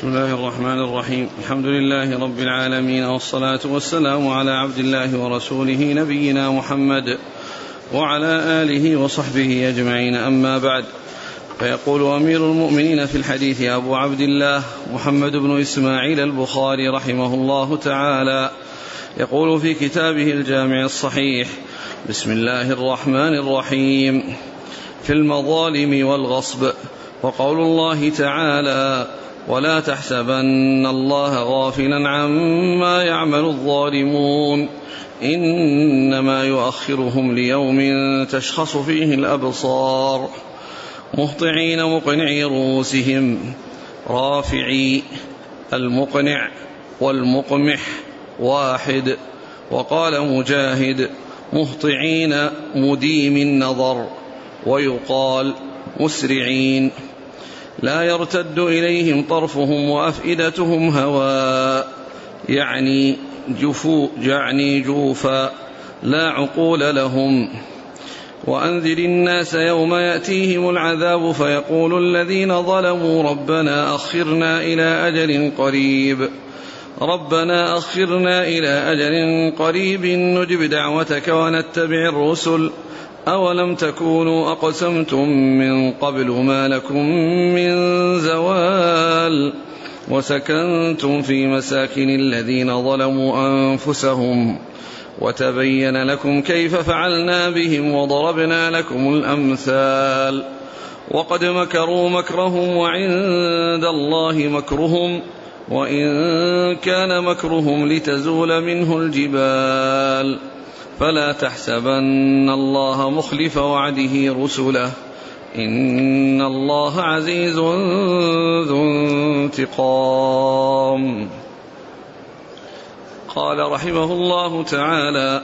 بسم الله الرحمن الرحيم. الحمد لله رب العالمين والصلاة والسلام على عبد الله ورسوله نبينا محمد وعلى آله وصحبه أجمعين. أما بعد فيقول أمير المؤمنين في الحديث أبو عبد الله محمد بن إسماعيل البخاري رحمه الله تعالى يقول في كتابه الجامع الصحيح بسم الله الرحمن الرحيم. في المظالم والغصب وقول الله تعالى ولا تحسبن الله غافلا عما يعمل الظالمون. إنما يؤخرهم ليوم تشخص فيه الأبصار. مهطعين مقنعي رؤوسهم. رافعي المقنع والمقمح واحد. وقال مجاهد مهطعين مديم النظر. ويقال مسرعين. لا يرتد إليهم طرفهم وأفئدتهم هواء يعني جفو يعني جوفا. لا عقول لهم. وأنذر الناس يوم يأتيهم العذاب فيقول الذين ظلموا ربنا أخرنا إلى أجل قريب. ربنا أخرنا إلى أجل قريب. نجب دعوتك ونتبع الرسل. أولم تكونوا أقسمتم من قبل ما لكم من زوال وسكنتم في مساكن الذين ظلموا أنفسهم وتبين لكم كيف فعلنا بهم وضربنا لكم الأمثال وقد مكروا مكرهم وعند الله مكرهم وإن كان مكرهم لتزول منه الجبال فلا تحسبن الله مخلف وعده رسله. إن الله عزيز ذو انتقام. قال رحمه الله تعالى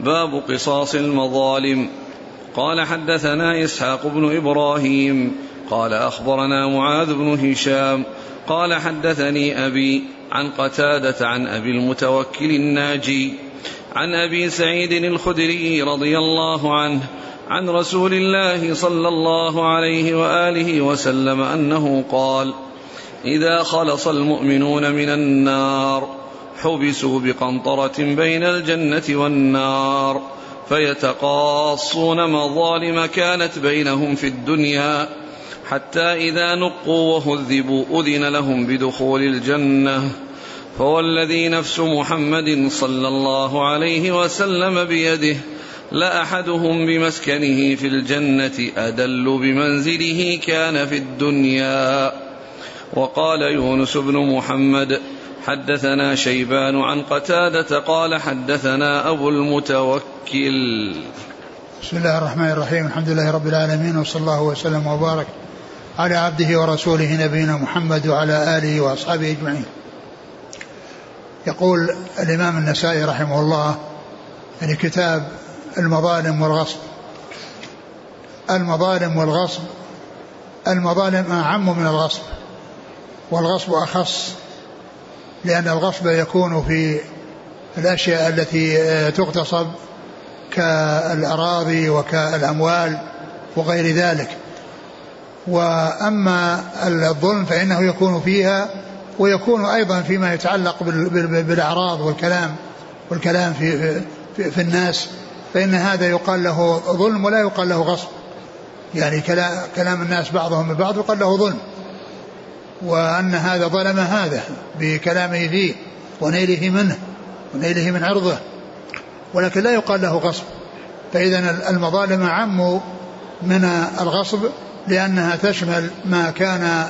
باب قصاص المظالم. قال حدثنا إسحاق بن إبراهيم قال أخبرنا معاذ بن هشام قال حدثني أبي عن قتادة عن أبي المتوكل الناجي عن أبي سعيد الخدري رضي الله عنه عن رسول الله صلى الله عليه وآله وسلم أنه قال إذا خلص المؤمنون من النار حبسوا بقنطرة بين الجنة والنار فيتقاصون مظالم كانت بينهم في الدنيا حتى إذا نقوا وهذبوا أذن لهم بدخول الجنه فوالذي نفس محمد صلى الله عليه وسلم بيده لأحدهم بمسكنه في الجنة أدل بمنزله كان في الدنيا. وقال يونس بن محمد حدثنا شيبان عن قتادة قال حدثنا أبو المتوكل. بسم الله الرحمن الرحيم الحمد لله رب العالمين وصلى الله وسلم وبارك على عبده ورسوله نبينا محمد وعلى آله وأصحابه أجمعين. يقول الإمام النسائي رحمه الله يعني كتاب المظالم والغصب. المظالم والغصب المظالم أعم من الغصب والغصب أخص لأن الغصب يكون في الأشياء التي تغتصب كالأراضي وكالأموال وغير ذلك. وأما الظلم فإنه يكون فيها ويكون أيضا فيما يتعلق بالأعراض والكلام والكلام في, في, في الناس فإن هذا يقال له ظلم ولا يقال له غصب. يعني كلام الناس بعضهم من بعض يقال له ظلم. وأن هذا ظلم هذا بكلامه فيه ونيله منه ونيله من عرضه. ولكن لا يقال له غصب. فإذا المظالم أعم من الغصب لأنها تشمل ما كان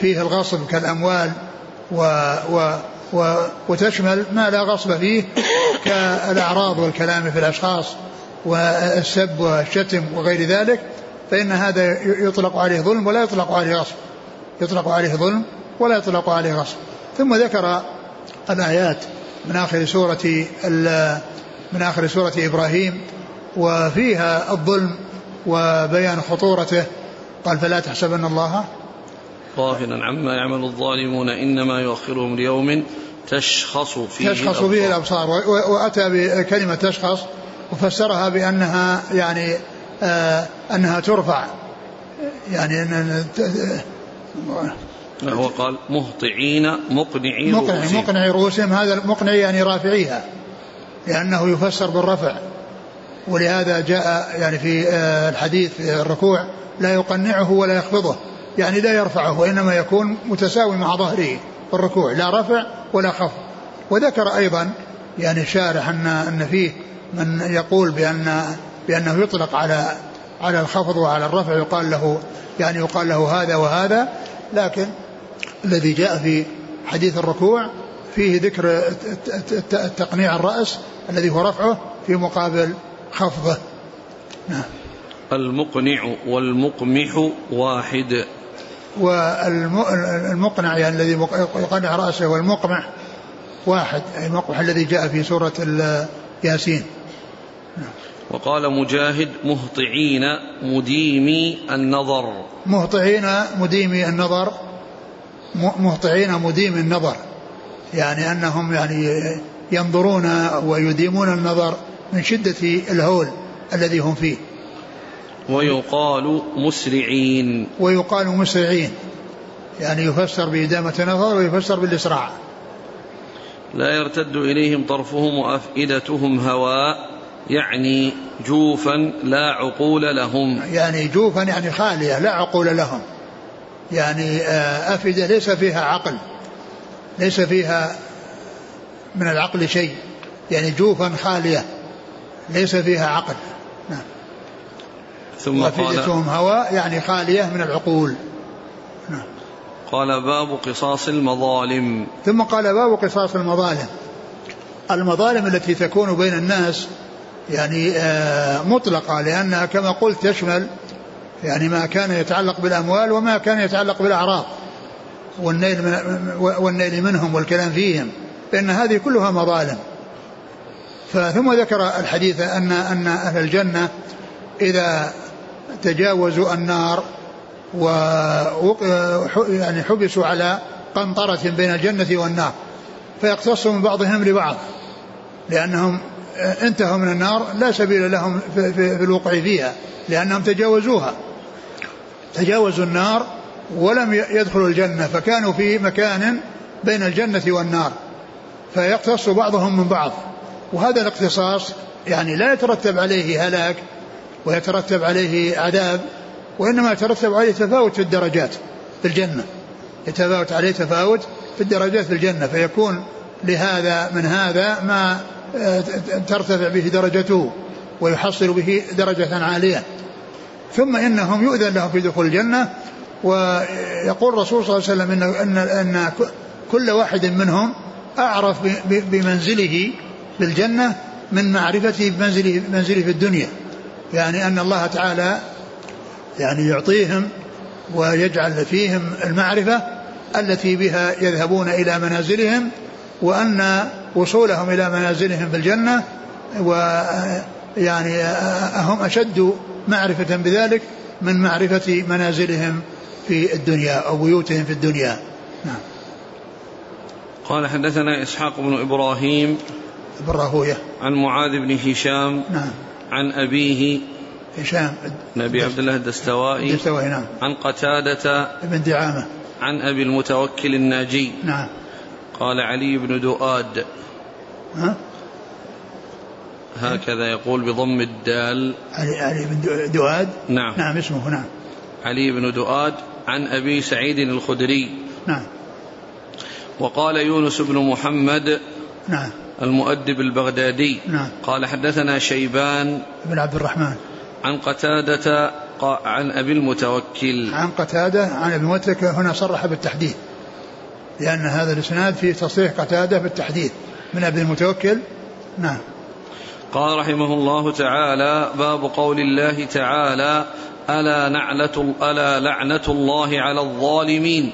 فيه الغصب كالأموال و و و وتشمل ما لا غصب فيه كالأعراض والكلام في الأشخاص والسب والشتم وغير ذلك فإن هذا يطلق عليه ظلم ولا يطلق عليه غصب. يطلق عليه ظلم ولا يطلق عليه غصب. ثم ذكر الآيات من آخر سورة من آخر سورة إبراهيم وفيها الظلم وبيان خطورته. قال فلا تحسبن الله غافلا عما يعمل الظالمون إنما يؤخرهم ليوم تشخص فيه تشخص. فيه الأبصار. وأتى بكلمة تشخص وفسرها بأنها يعني آه أنها ترفع. يعني أن هو قال مهطعين مقنعي رؤوسهم. مقنعي رؤوسهم. هذا مقنعي يعني رافعيها لأنه يفسر بالرفع. ولهذا جاء يعني في آه، الحديث في الركوع لا يقنعه ولا يخفضه. يعني لا يرفعه وإنما يكون متساوي مع ظهره في الركوع لا رفع ولا خفض. وذكر أيضا يعني الشارح أن أن فيه من يقول بأن بأنه يطلق على على الخفض وعلى الرفع يقال له يعني يقال له هذا وهذا لكن الذي جاء في حديث الركوع فيه ذكر تقنيع الرأس الذي هو رفعه في مقابل خفضه. نعم. المقنع والمقمح واحد. والمقنع يعني الذي يقنع رأسه والمقمح واحد أي المقمح الذي جاء في سورة ياسين. وقال مجاهد مهطعين مديمي النظر. مهطعين مديمي النظر مهطعين مديم النظر. يعني أنهم يعني ينظرون ويديمون النظر من شدة الهول الذي هم فيه. ويقال مسرعين. ويقال مسرعين. يعني يفسر بإدامة النظر ويفسر بالإسراع. لا يرتد إليهم طرفهم وأفئدتهم هواء يعني جوفا لا عقول لهم. يعني جوفا يعني خالية لا عقول لهم. يعني آه، أفئدة ليس فيها عقل ليس فيها من العقل شيء. يعني جوفا خالية ليس فيها عقل. ثم وأفئدتهم هواء يعني خالية من العقول. نعم. قال باب قصاص المظالم. ثم قال باب قصاص المظالم. المظالم التي تكون بين الناس يعني آه، مطلقة لأنها كما قلت تشمل يعني ما كان يتعلق بالأموال وما كان يتعلق بالأعراض. والنيل, من والنيل منهم والكلام فيهم. فإن هذه كلها مظالم. ثم ذكر الحديث أن أن أهل الجنة إذا تجاوزوا النار و يعني حبسوا على قنطرة بين الجنة والنار فيقتص من بعضهم لبعض لأنهم انتهوا من النار لا سبيل لهم في, الوقوع فيها لأنهم تجاوزوها. تجاوزوا النار ولم يدخلوا الجنة فكانوا في مكان بين الجنة والنار فيقتص بعضهم من بعض. وهذا الاقتصاص يعني لا يترتب عليه هلاك ويترتب عليه عذاب وإنما يترتب عليه تفاوت في الدرجات في الجنة. يتفاوت عليه تفاوت في الدرجات في الجنة فيكون لهذا من هذا ما آه، ترتفع به درجته ويحصل به درجة عالية. ثم إنهم يؤذن لهم في دخول الجنة ويقول الرسول صلى الله عليه وسلم إن, إن, إن كل واحد منهم أعرف بمنزله بالجنة من معرفته بمنزله منزله في الدنيا. يعني أن الله تعالى يعني يعطيهم ويجعل فيهم المعرفة التي بها يذهبون إلى منازلهم وأن وصولهم إلى منازلهم في الجنة ويعني هم أشد معرفة بذلك من معرفة منازلهم في الدنيا أو بيوتهم في الدنيا. نعم. قال حدثنا إسحاق بن إبراهيم بن راهوية عن معاذ بن هشام نعم. عن أبيه هشام بن أبي عبد الله الدستوائي الدستوائي نعم. عن قتادة بن دعامة. عن أبي المتوكل الناجي. نعم. قال علي بن دؤاد. ها؟ هكذا يقول بضم الدال. علي, علي بن دؤاد؟ نعم. نعم اسمه نعم. علي بن دؤاد عن أبي سعيد الخدري. نعم. وقال يونس بن محمد نعم. المؤدب البغدادي. نعم. قال حدثنا شيبان بن عبد الرحمن. عن قتادة عن أبي المتوكل. عن قتادة عن أبي المتوكل هنا صرح بالتحديد. لأن هذا الإسناد فيه تصريح قتادة بالتحديد. من أبي المتوكل؟ نعم. قال رحمه الله تعالى باب قول الله تعالى ألا نعلة ألا لعنة الله على الظالمين.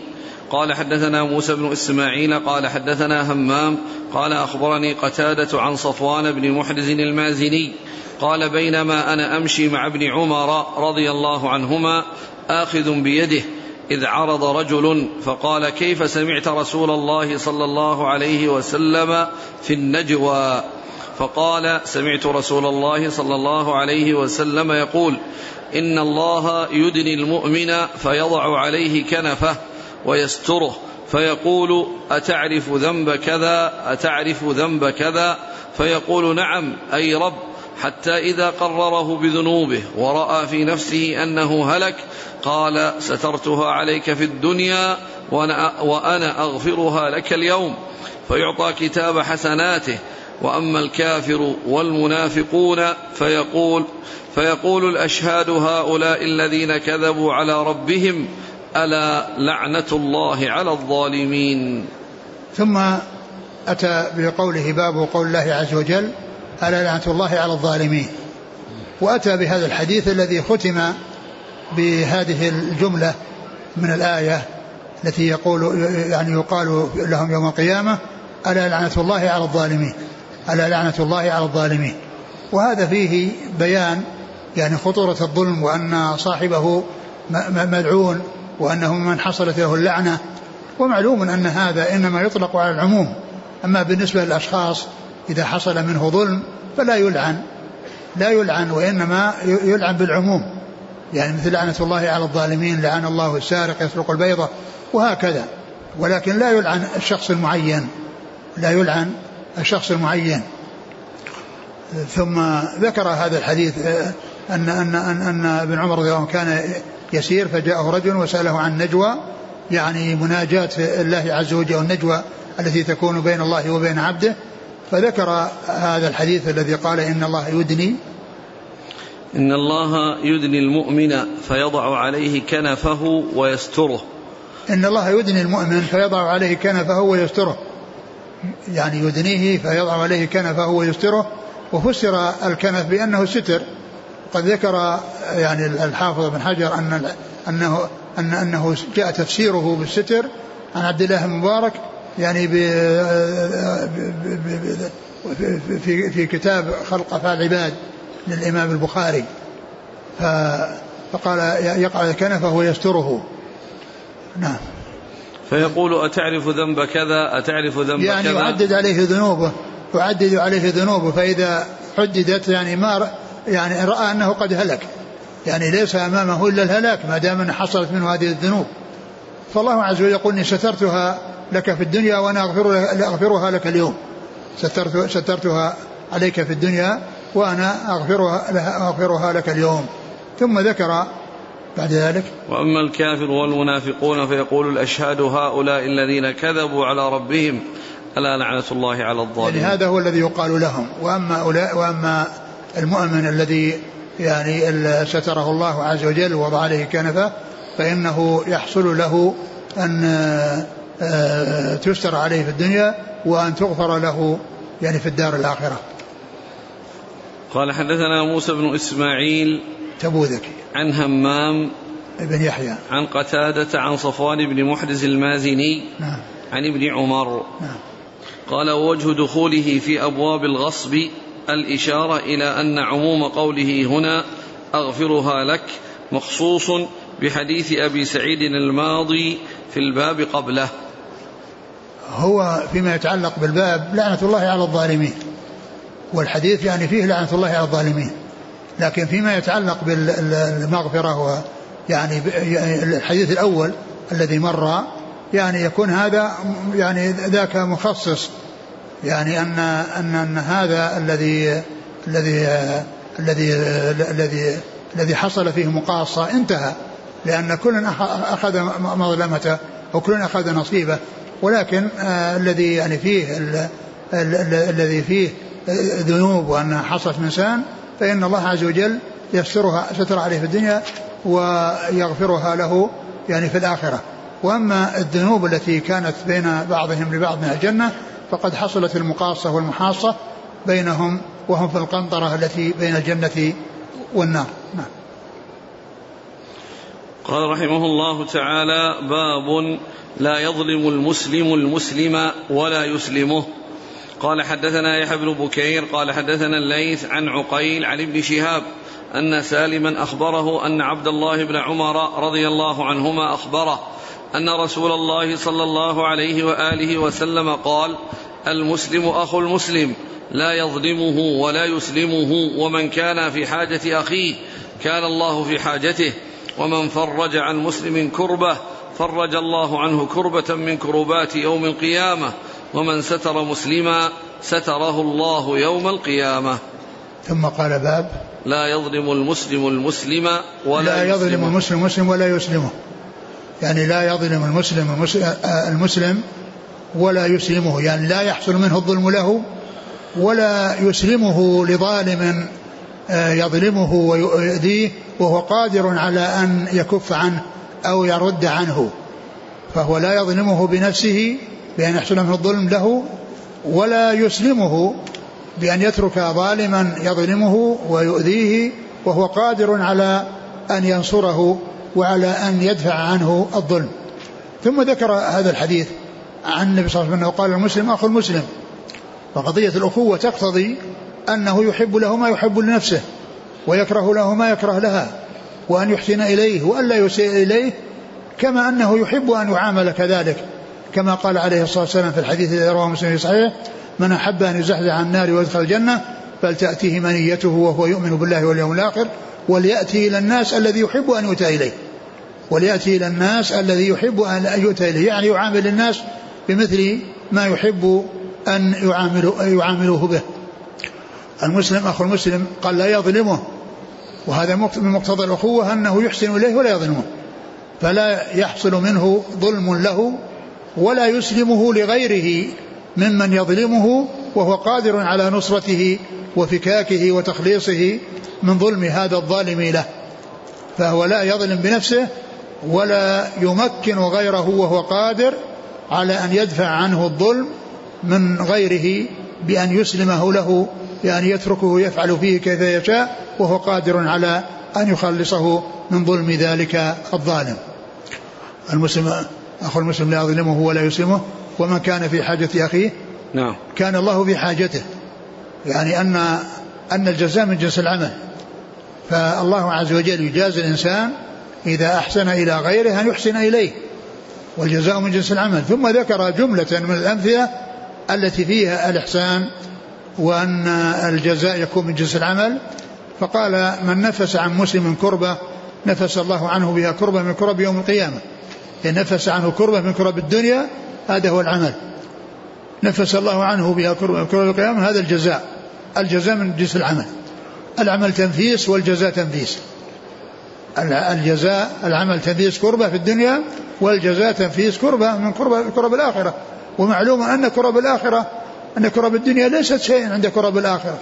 قال حدثنا موسى بن إسماعيل قال حدثنا همام قال أخبرني قتادة عن صفوان بن محرز المازني قال بينما أنا أمشي مع ابن عمر رضي الله عنهما آخذ بيده إذ عرض رجل فقال كيف سمعت رسول الله صلى الله عليه وسلم في النجوى؟ فقال سمعت رسول الله صلى الله عليه وسلم يقول إن الله يدني المؤمن فيضع عليه كنفه. ويستره فيقول أتعرف ذنب كذا؟ أتعرف ذنب كذا؟ فيقول نعم أي رب حتى إذا قرره بذنوبه ورأى في نفسه أنه هلك قال سترتها عليك في الدنيا وأنا, أغفرها لك اليوم. فيعطى كتاب حسناته وأما الكافر والمنافقون فيقول فيقول الأشهاد هؤلاء الذين كذبوا على ربهم ألا لعنة الله على الظالمين. ثم أتى بقوله باب قول الله عز وجل ألا لعنة الله على الظالمين. وأتى بهذا الحديث الذي ختم بهذه الجملة من الآية التي يقول يعني يقال لهم يوم القيامة ألا لعنة الله على الظالمين. ألا لعنة الله على الظالمين. وهذا فيه بيان يعني خطورة الظلم وأن صاحبه ملعون وأنه من حصلت له اللعنة ومعلوم أن هذا إنما يطلق على العموم. أما بالنسبة للأشخاص إذا حصل منه ظلم فلا يلعن. لا يلعن وإنما يلعن بالعموم. يعني مثل لعنة الله على الظالمين لعن الله السارق يسرق البيضة وهكذا. ولكن لا يلعن الشخص المعين. لا يلعن الشخص المعين. ثم ذكر هذا الحديث آه، أن أن أن, أن ابن عمر رضي الله عنه كان يسير فجاءه رجل وسأله عن نجوى يعني مناجاة الله عز وجل والنجوى التي تكون بين الله وبين عبده. فذكر هذا الحديث الذي قال إن الله يدني. إن الله يدني المؤمن فيضع عليه كنفه ويستره. إن الله يدني المؤمن فيضع عليه كنفه ويستره. يعني يدنيه فيضع عليه كنفه ويستره. وفسر الكنف بأنه ستر. قد ذكر يعني الحافظ بن حجر أن أنه أن أنه جاء تفسيره بالستر عن عبد الله بن مبارك يعني في في كتاب خلق أفعال العباد للإمام البخاري. فقال يقع كنفه ويستره. نعم. فيقول أتعرف ذنب كذا أتعرف ذنب يعني كذا؟ يعني يعدد عليه ذنوبه يعدد عليه ذنوبه فإذا حددت يعني ما يعني رأى أنه قد هلك. يعني ليس أمامه إلا الهلاك ما دام حصلت منه هذه الذنوب. فالله عز وجل يقول إني سترتها لك في الدنيا وأنا أغفر أغفرها لك اليوم. سترت سترتها عليك في الدنيا وأنا أغفرها, أغفرها لك اليوم. ثم ذكر بعد ذلك وأما الكافر والمنافقون فيقول الأشهاد هؤلاء الذين كذبوا على ربهم ألا لعنة الله على الظالمين. يعني هذا هو الذي يقال لهم. وأما أولاء وأما المؤمن الذي يعني ستره الله عز وجل ووضع عليه كنفه فإنه يحصل له أن آه، تستر عليه في الدنيا وأن تغفر له يعني في الدار الآخرة. قال حدثنا موسى بن إسماعيل تبوذكي. عن همام بن يحيى. عن قتادة عن صفوان بن محرز المازني نعم. عن ابن عمر. نعم. قال ووجه دخوله في أبواب الغصب الإشارة إلى أن عموم قوله هنا أغفرها لك مخصوص بحديث أبي سعيد الماضي في الباب قبله. هو فيما يتعلق بالباب لعنة الله على الظالمين والحديث يعني فيه لعنة الله على الظالمين لكن فيما يتعلق بالمغفرة يعني الحديث الأول الذي مر يعني يكون هذا يعني ذاك مخصص يعني أن أن أن هذا الذي الذي الذي الذي الذي حصل فيه مقاصة انتهى لأن كل أخذ مظلمته وكل أخذ نصيبه. ولكن آه الذي يعني فيه الذي فيه ذنوب وأنها حصلت من إنسان فإن الله عز وجل يسترها ستر عليه في الدنيا ويغفرها له يعني في الآخرة. وأما الذنوب التي كانت بين بعضهم لبعض من الجنة فقد حصلت المقاصة والمحاصة بينهم وهم في القنطرة التي بين الجنة والنار. نعم. قال رحمه الله تعالى باب لا يظلم المسلم المسلم ولا يسلمه. قال حدثنا يحيى بن بكير قال حدثنا الليث عن عقيل عن ابن شهاب أن سالما أخبره أن عبد الله بن عمر رضي الله عنهما أخبره أن رسول الله صلى الله عليه وآله وسلم قال المسلم أخو المسلم لا يظلمه ولا يسلمه ومن كان في حاجة أخيه كان الله في حاجته ومن فرج عن مسلم كربة فرج الله عنه كربة من كربات يوم القيامة ومن ستر مسلما ستره الله يوم القيامة. ثم قال باب. لا يظلم المسلم المسلم ولا لا يظلم المسلم المسلم ولا يسلمه. يعني لا يظلم المسلم المسلم ولا يسلمه يعني لا يحصل منه الظلم له ولا يسلمه لظالم آه، يظلمه ويؤذيه وهو قادر على أن يكف عنه أو يرد عنه. فهو لا يظلمه بنفسه بأن يحصل منه الظلم له ولا يسلمه بأن يترك ظالما يظلمه ويؤذيه وهو قادر على أن ينصره. وعلى أن يدفع عنه الظلم. ثم ذكر هذا الحديث عن النبي صلى الله عليه وسلم قال المسلم أخو المسلم فقضية الأخوة تقتضي أنه يحب له ما يحب لنفسه ويكره له ما يكره لها وأن يحسن إليه وألا يسيء إليه كما أنه يحب أن يعامل كذلك. كما قال عليه الصلاة والسلام في الحديث الذي رواه مسلم في صحيح من أحب أن يزحزح عن النار ويدخل الجنة فلتأتيه منيته وهو يؤمن بالله واليوم الآخر وليأتي إلى الناس الذي يحب أن يؤتى إليه. وليأتي إلى الناس الذي يحب أن يؤتى إليه. يعني يعامل الناس بمثل ما يحب أن يعامل يعاملوه به. المسلم أخو المسلم قال لا يظلمه. وهذا من مقتضى الأخوة أنه يحسن إليه ولا يظلمه. فلا يحصل منه ظلم له ولا يسلمه لغيره ممن يظلمه وهو قادر على نصرته وفكاكه وتخليصه من ظلم هذا الظالم له. فهو لا يظلم بنفسه ولا يمكن غيره وهو قادر على أن يدفع عنه الظلم من غيره بأن يسلمه له بأن يتركه يفعل فيه كيف يشاء وهو قادر على أن يخلصه من ظلم ذلك الظالم. المسلم أخو المسلم لا يظلمه ولا يسلمه. ومن كان في حاجة أخيه؟ نعم. كان الله في حاجته. يعني أن أن الجزاء من جنس العمل. فالله عز وجل يجازي الإنسان إذا أحسن إلى غيره أن يحسن إليه والجزاء من جنس العمل. ثم ذكر جملة من الأمثلة التي فيها الإحسان وأن الجزاء يكون من جنس العمل. فقال من نفس عن مسلم كربة نفس الله عنه بها كربة من كرب يوم القيامة. إن نفس عنه كربة من كرب الدنيا هذا هو العمل. نفس الله عنه بها كرب القيامة هذا الجزاء. الجزاء من جنس العمل. العمل تنفيس والجزاء تنفيس. الجزاء العمل تنفيس كربة في الدنيا والجزاء تنفيس كربة من كربة كرب الآخرة. ومعلوم أن كرب الآخرة أن كرب الدنيا ليست شيئا عند كرب الآخرة.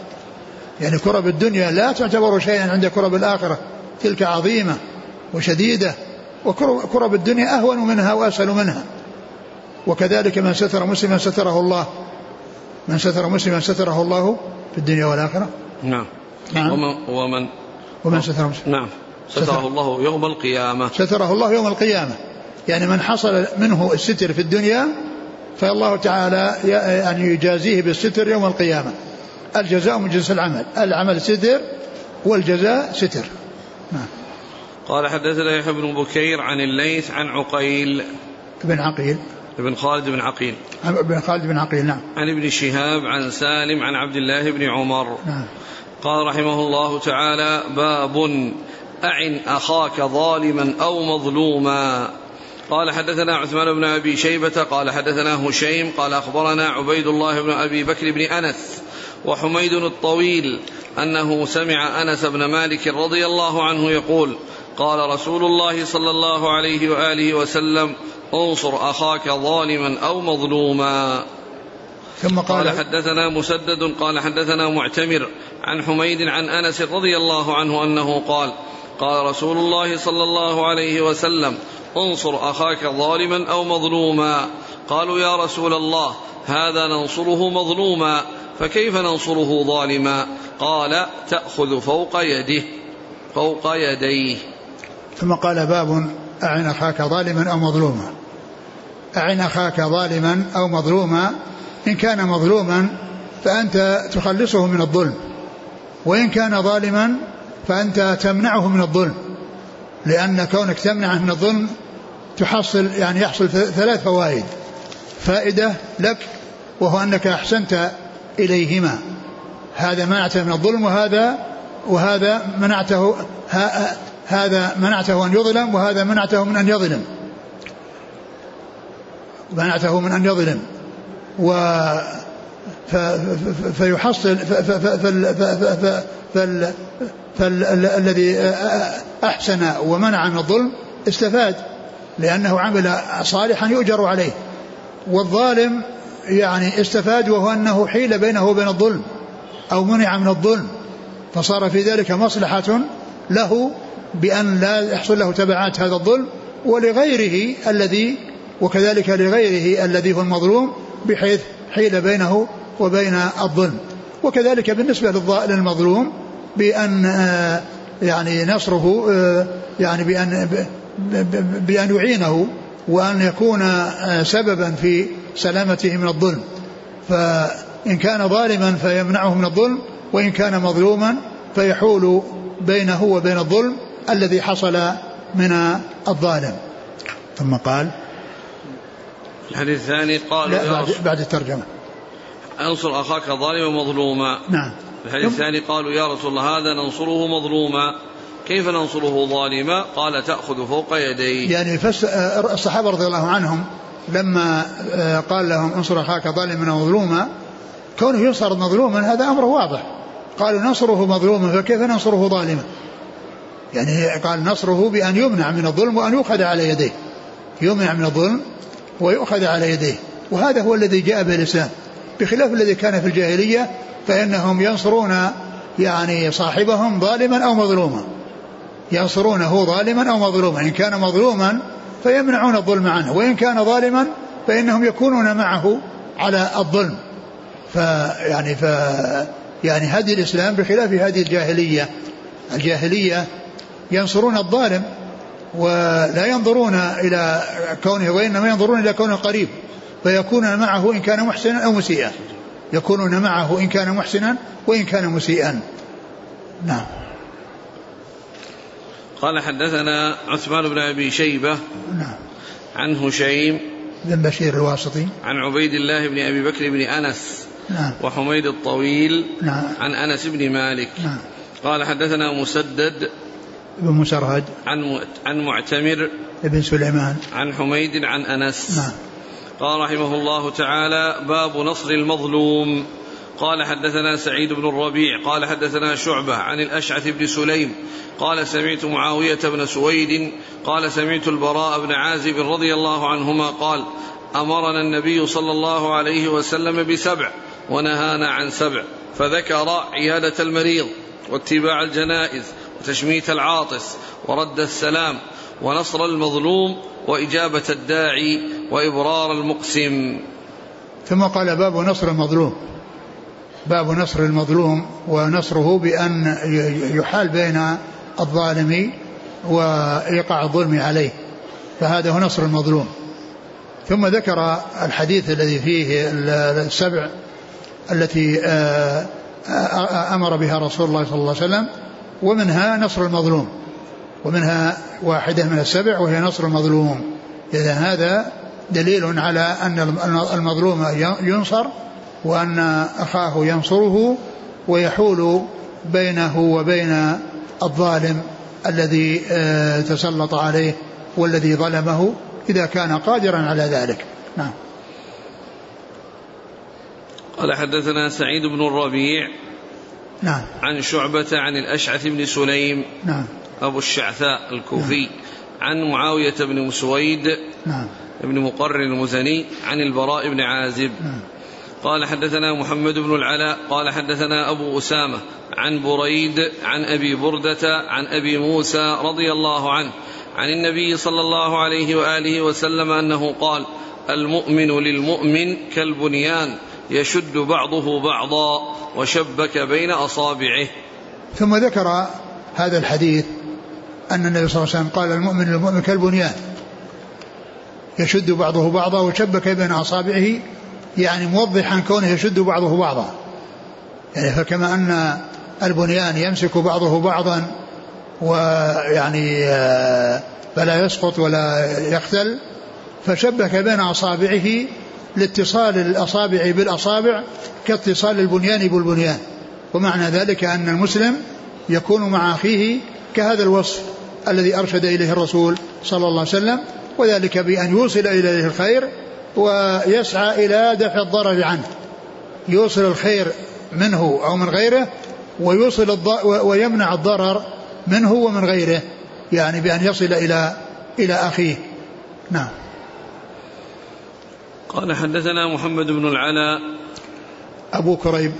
يعني كرب الدنيا لا تعتبر شيئا عند كرب الآخرة. تلك عظيمة وشديدة. وكرب الدنيا أهون منها وأسهل منها. وكذلك من ستر مسلما ستره الله. من ستر مسلما ستره الله في الدنيا والآخرة. نعم. نعم. ومن ومن, ومن ستر مسلما نعم. ستره الله يوم القيامة. ستره الله يوم القيامة. يعني من حصل منه الستر في الدنيا فالله تعالى يعني يجازيه بالستر يوم القيامة. الجزاء من جنس العمل. العمل ستر والجزاء ستر. نعم. قال حدثنا يحيى بن بكير عن الليث عن عقيل. بن عقيل. بن خالد بن عقيل. بن خالد بن عقيل نعم. عن ابن شهاب عن سالم عن عبد الله بن عمر. نعم. قال رحمه الله تعالى باب أعن أخاك ظالما أو مظلوما. قال حدثنا عثمان بن أبي شيبة قال حدثنا هشيم قال أخبرنا عبيد الله بن أبي بكر بن أنس وحميد الطويل أنه سمع أنس بن مالك رضي الله عنه يقول قال رسول الله صلى الله عليه وآله وسلم انصر أخاك ظالما أو مظلوما. ثم قال, قال حدثنا مسدد قال حدثنا معتمر عن حميد عن أنس رضي الله عنه أنه قال قال رسول الله صلى الله عليه وسلم انصر أخاك ظالما أو مظلوما. قالوا يا رسول الله هذا ننصره مظلوما فكيف ننصره ظالما؟ قال تأخذ فوق يده فوق يديه. ثم قال باب أعن أخاك ظالما أو مظلوما. اعن اخاك ظالما أو مظلوما إن كان مظلوما فأنت تخلصه من الظلم وإن كان ظالما فأنت تمنعه من الظلم لأن كونك تمنعه من الظلم تحصل يعني يحصل ثلاث فوائد فائدة لك وهو أنك أحسنت إليهما هذا منعته من الظلم وهذا وهذا منعته هذا منعته أن يظلم وهذا منعته من أن يظلم. منعته من أن يظلم. و فيحصل فالذي أحسن ومنع من الظلم استفاد لأنه عمل صالحا يؤجر عليه. والظالم يعني استفاد وهو أنه حيل بينه وبين الظلم أو منع من الظلم. فصار في ذلك مصلحة له بأن لا يحصل له تبعات هذا الظلم ولغيره الذي وكذلك لغيره الذي هو المظلوم بحيث حيل بينه وبين الظلم. وكذلك بالنسبة للمظلوم بأن آه، يعني نصره آه، يعني بأن بأن يعينه وأن يكون آه، سببا في سلامته من الظلم. فإن كان ظالما فيمنعه من الظلم وإن كان مظلوما فيحول بينه وبين الظلم الذي حصل من الظالم. ثم قال الحديث الثاني قال بعد, بعد الترجمة. انصر أخاك ظالما مظلوما. نعم. الحديث الثاني قالوا يا رسول الله هذا ننصره مظلوما. كيف ننصره ظالما؟ قال تأخذ فوق يديه يعني فس الصحابة رضي الله عنهم لما آه، قال لهم انصر أخاك ظالما مظلوما كونه ينصر مظلوما هذا أمر واضح. قالوا ننصره مظلوما فكيف ننصره ظالما؟ يعني قال نصره بأن يمنع من الظلم وأن يؤخذ على يديه. يمنع من الظلم ويؤخذ على يديه. وهذا هو الذي جاء به الإسلام بخلاف الذي كان في الجاهلية فإنهم ينصرون يعني صاحبهم ظالما أو مظلوما. ينصرونه ظالما أو مظلوما. إن كان مظلوما فيمنعون الظلم عنه. وإن كان ظالما فإنهم يكونون معه على الظلم. فيعني ف يعني هدي الإسلام بخلاف هذه الجاهلية. الجاهلية ينصرون الظالم. ولا ينظرون إلى كونه وإنما ينظرون إلى كونه قريب فيكونون معه إن كان محسنا أو مسيئا. يكونون معه إن كان محسنا وإن كان مسيئا. نعم. قال حدثنا عثمان بن أبي شيبة نعم. عن هشيم بن بشير الواسطي. عن عبيد الله بن أبي بكر بن أنس نعم. وحميد الطويل نعم. عن أنس بن مالك. نعم. قال حدثنا مسدد بن مسرهد عن عن معتمر بن سليمان. عن حميد عن أنس. نعم. قال رحمه الله تعالى باب نصر المظلوم. قال حدثنا سعيد بن الربيع. قال حدثنا شعبة عن الأشعث بن سليم. قال سمعت معاوية بن سويد. قال سمعت البراء بن عازب رضي الله عنهما قال أمرنا النبي صلى الله عليه وسلم بسبع ونهانا عن سبع فذكر عيادة المريض واتباع الجنائز. وتشميت العاطس ورد السلام ونصر المظلوم وإجابة الداعي وإبرار المقسم. ثم قال باب نصر المظلوم. باب نصر المظلوم ونصره بأن يحال بين الظالم وإيقاع الظلم عليه. فهذا هو نصر المظلوم. ثم ذكر الحديث الذي فيه السبع التي آه، آه، أمر بها رسول الله صلى الله عليه وسلم ومنها نصر المظلوم. ومنها واحدة من السبع وهي نصر المظلوم. إذا هذا دليل على أن المظلوم ينصر وأن أخاه ينصره ويحول بينه وبين الظالم الذي آه، تسلط عليه والذي ظلمه إذا كان قادرا على ذلك. نعم. قال حدثنا سعيد بن الربيع نعم. عن شعبة عن الأشعث بن سليم نعم. أبو الشعثاء الكوفي نعم. عن معاوية بن مسويد نعم. ابن مقرن المزني عن البراء بن عازب. نعم. قال حدثنا محمد بن العلاء قال حدثنا أبو أسامة عن بريد عن أبي بردة عن أبي موسى رضي الله عنه عن النبي صلى الله عليه وآله وسلم أنه قال المؤمن للمؤمن كالبنيان يشد بعضه بعضا وشبك بين أصابعه. ثم ذكر هذا الحديث أن النبي صلى الله عليه وسلم قال المؤمن للمؤمن كالبنيان. يشد بعضه بعضا وشبك بين أصابعه يعني موضحا كونه يشد بعضه بعضا. يعني فكما أن البنيان يمسك بعضه بعضا ويعني آه، فلا يسقط ولا يختل فشبك بين أصابعه لاتصال الأصابع بالأصابع كاتصال البنيان بالبنيان. ومعنى ذلك أن المسلم يكون مع أخيه كهذا الوصف الذي أرشد إليه الرسول صلى الله عليه وسلم وذلك بأن يوصل إليه الخير ويسعى إلى دفع الضرر عنه. يوصل الخير منه أو من غيره ويوصل ويمنع الضرر منه ومن غيره يعني بأن يصل إلى إلى أخيه. نعم. قال حدثنا محمد بن العلاء أبو كريب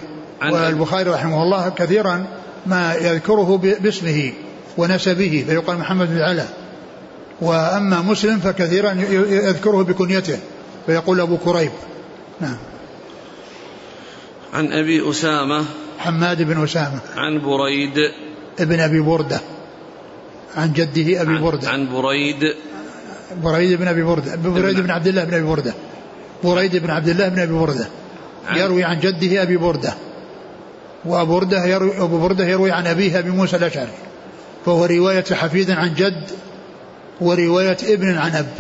والبخاري رحمه الله كثيرا ما يذكره باسمه ونسبه فيقال محمد بن العلاء وأما مسلم فكثيرا يذكره بكنيته فيقول أبو كريب. نعم. عن أبي أسامة. حماد بن أسامة. عن بريد. ابن أبي بردة. عن جده أبي عن بردة. عن بريد. بريد بن أبي بردة بريد بن عبد الله بن أبي بردة. بريد بن عبد الله بن أبي بردة. يروي عن جده أبي بردة. وأبو بردة يروي, أبو بردة يروي عن أبيه أبي موسى الأشعري. فهو رواية حفيد عن جد ورواية ابن عن أب.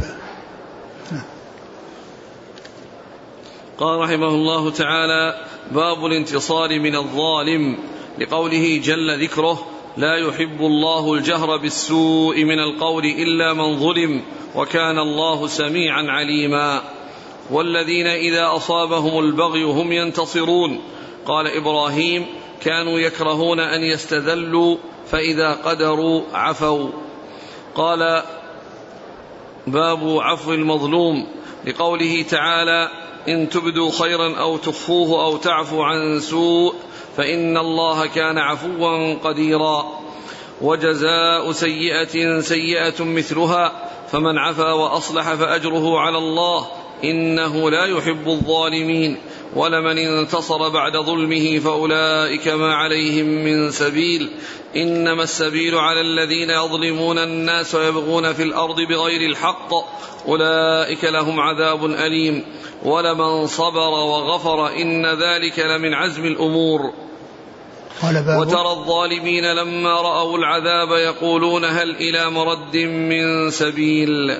قال رحمه الله تعالى باب الانتصار من الظالم لقوله جل ذكره لا يحب الله الجهر بالسوء من القول إلا من ظلم وكان الله سميعا عليما. والذين إذا أصابهم البغي هم ينتصرون. قال إبراهيم كانوا يكرهون أن يستذلوا فإذا قدروا عفوا. قال باب عفو المظلوم. لقوله تعالى إن تبدوا خيرا أو تخفوه أو تعفو عن سوء فإن الله كان عفوا قديرا. وجزاء سيئة سيئة مثلها فمن عفا وأصلح فأجره على الله. إنه لا يحب الظالمين. ولمن انتصر بعد ظلمه فأولئك ما عليهم من سبيل. إنما السبيل على الذين يظلمون الناس ويبغون في الأرض بغير الحق. أولئك لهم عذاب أليم. ولمن صبر وغفر إن ذلك لمن عزم الأمور. وترى الظالمين لما رأوا العذاب يقولون هل إلى مرد من سبيل.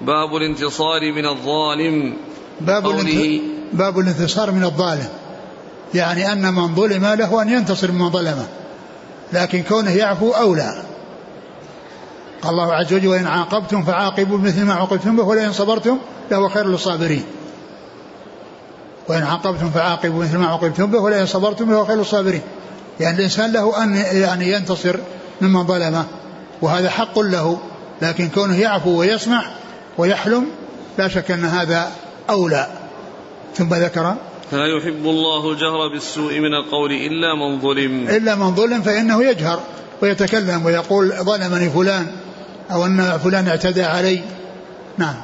باب الانتصار من الظالم. باب, قوله باب الانتصار من الظالم. يعني أن من ظلم له أن ينتصر من ظلمه. لكن كونه يعفو أولى. قال الله عز وجل وإن عاقبتم فعاقبوا بمثل ما عوقبتم به ولئن صبرتم لهو خير للصابرين. وإن عاقبتم فعاقبوا مثل ما عوقبتم به ولئن صبرتم لهو خير للصابرين. يعني الإنسان له أن يعني ينتصر ممن ظلمه وهذا حق له. لكن كونه يعفو ويسمح ويحلم لا شك أن هذا أولى. ثم ذكر لا يحب الله الجهر بالسوء من القول إلا من ظلم. إلا من ظلم فإنه يجهر ويتكلم ويقول ظلمني فلان أو أن فلان اعتدى علي. نعم.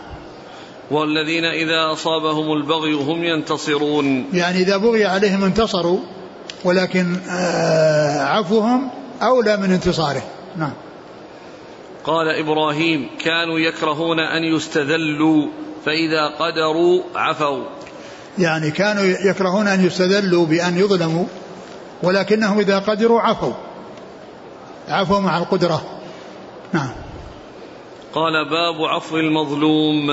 والذين إذا أصابهم البغي هم ينتصرون. يعني إذا بغي عليهم انتصروا ولكن آه، عفوهم أولى من انتصاره. نعم. قال إبراهيم كانوا يكرهون أن يستذلوا فإذا قدروا عفوا. يعني كانوا يكرهون أن يستذلوا بأن يظلموا ولكنهم إذا قدروا عفوا. عفوا مع القدرة. نعم. قال باب عفو المظلوم.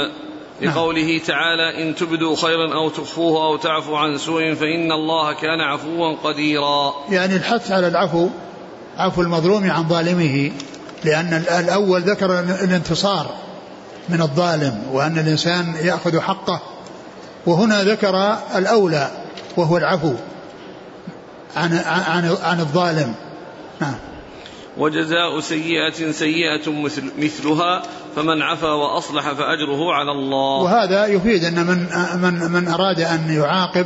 لقوله تعالى إن تبدوا خيرا أو تخفوه أو تعفوا عن سوء فإن الله كان عفوا قديرا. يعني الحث على العفو عفو المظلوم عن ظالمه. لأن الأول ذكر الانتصار من الظالم وأن الإنسان يأخذ حقه. وهنا ذكر الأولى وهو العفو عن عن عن الظالم. نعم. وجزاء سيئة سيئة مثل مثلها فمن عفا وأصلح فأجره على الله. وهذا يفيد أن من من من أراد أن يعاقب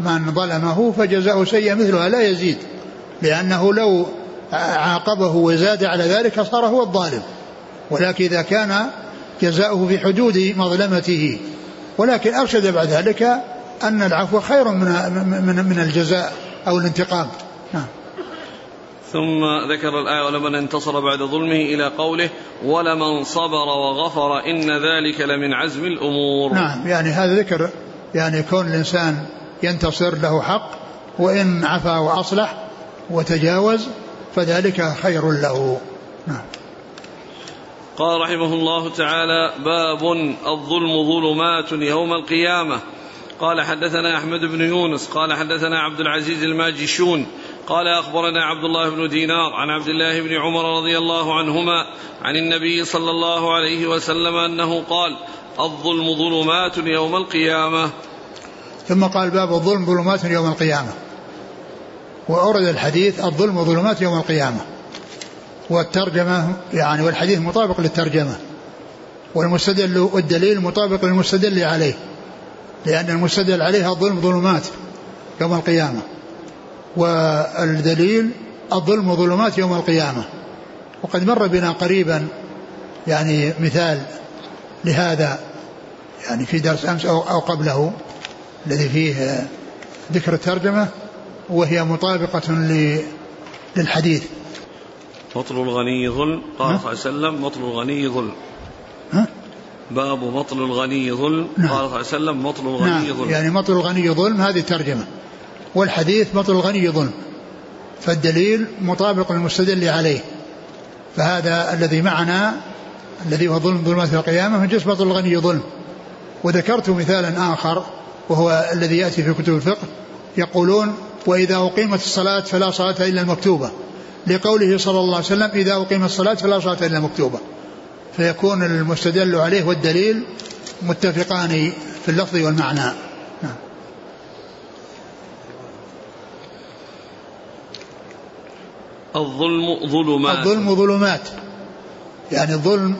من ظلمه فجزاء سيئة مثلها لا يزيد لأنه لو عاقبه وزاد على ذلك صار هو الظالم. ولكن إذا كان جزاؤه في حدود مظلمته ولكن أرشد بعد ذلك أن العفو خير من من من الجزاء أو الانتقام. نعم. ثم ذكر الآية ولمن انتصر بعد ظلمه إلى قوله ولمن صبر وغفر إن ذلك لمن عزم الأمور. نعم يعني هذا ذكر يعني كون الإنسان ينتصر له حق وإن عفا وأصلح وتجاوز فذلك خير له. نعم. قال رحمه الله تعالى باب الظلم ظلمات يوم القيامة. قال حدثنا أحمد بن يونس قال حدثنا عبد العزيز الماجشون قال أخبرنا عبد الله بن دينار عن عبد الله بن عمر رضي الله عنهما عن النبي صلى الله عليه وسلم أنه قال الظلم ظلمات يوم القيامة. ثم قال باب الظلم ظلمات يوم القيامة. وأورد الحديث الظلم ظلمات يوم القيامة. والترجمة يعني والحديث مطابق للترجمة. والمستدل والدليل مطابق للمستدل عليه. لأن المستدل عليه الظلم ظلمات يوم القيامة. والدليل الظلم ظلمات يوم القيامة. وقد مر بنا قريبا يعني مثال لهذا يعني في درس أمس أو قبله الذي فيه ذكر الترجمة. وهي مطابقة للحديث. مطل الغني ظلم قال صلى الله عليه وسلم مطل الغني ظلم. ها؟ باب مطل الغني ظلم نعم. قال صلى الله عليه وسلم مطل الغني نعم. ظلم. يعني مطل الغني ظلم هذه ترجمة والحديث مطل الغني ظلم. فالدليل مطابق للمستدل عليه. فهذا الذي معنا الذي هو ظلم ظلمات القيامة من جنس مطل الغني ظلم. وذكرت مثالا آخر وهو الذي يأتي في كتب الفقه يقولون وإذا أقيمت الصلاة فلا صلاة إلا المكتوبة لقوله صلى الله عليه وسلم إذا أقيمت الصلاة فلا صلاة إلا المكتوبة فيكون المستدل عليه والدليل متفقان في اللفظ والمعنى. نعم. الظلم ظلمات. الظلم ظلمات. يعني الظلم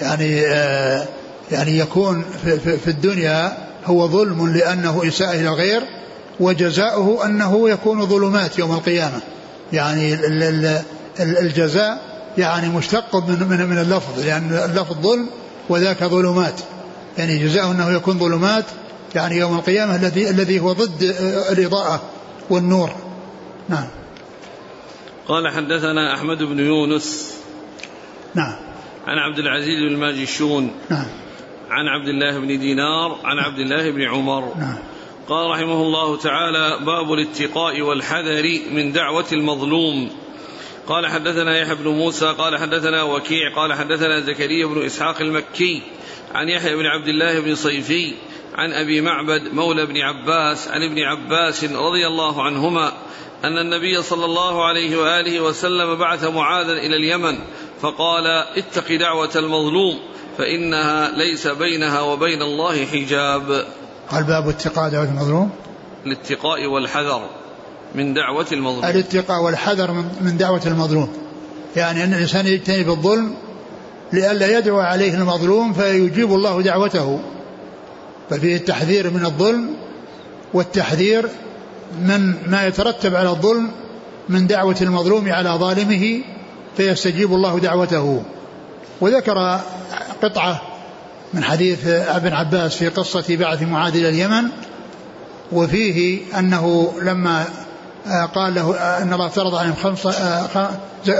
يعني آه يعني يكون في, في, في الدنيا هو ظلم لأنه إساءة إلى الغير. وجزاؤه أنه يكون ظلمات يوم القيامة. يعني الجزاء يعني مشتق من من من اللفظ لأن اللفظ ظلم وذاك ظلمات. يعني جزاؤه أنه يكون ظلمات يعني يوم القيامة الذي الذي هو ضد الإضاءة والنور. نعم. قال حدثنا أحمد بن يونس. نعم. عن عبد العزيز بن الماجشون. نعم. عن عبد الله بن دينار. عن عبد الله بن عمر. نعم. قال رحمه الله تعالى باب الاتقاء والحذر من دعوة المظلوم. قال حدثنا يحيى بن موسى قال حدثنا وكيع قال حدثنا زكريا بن إسحاق المكي عن يحيى بن عبد الله بن صيفي عن أبي معبد مولى بن عباس عن ابن عباس رضي الله عنهما أن النبي صلى الله عليه وآله وسلم بعث معاذا إلى اليمن فقال اتق دعوة المظلوم فإنها ليس بينها وبين الله حجاب. قال باب اتقاء دعوة المظلوم. الاتقاء والحذر من دعوة المظلوم. الاتقاء والحذر من دعوة المظلوم. يعني أن الإنسان يجتنب الظلم لئلا يدعو عليه المظلوم فيجيب الله دعوته. ففيه التحذير من الظلم والتحذير من ما يترتب على الظلم من دعوة المظلوم على ظالمه فيستجيب الله دعوته. وذكر قطعة من حديث ابن عباس في قصة بعث معاذ إلى اليمن وفيه أنه لما آه، قال له آه، أن الله افترض عليهم خمس آه،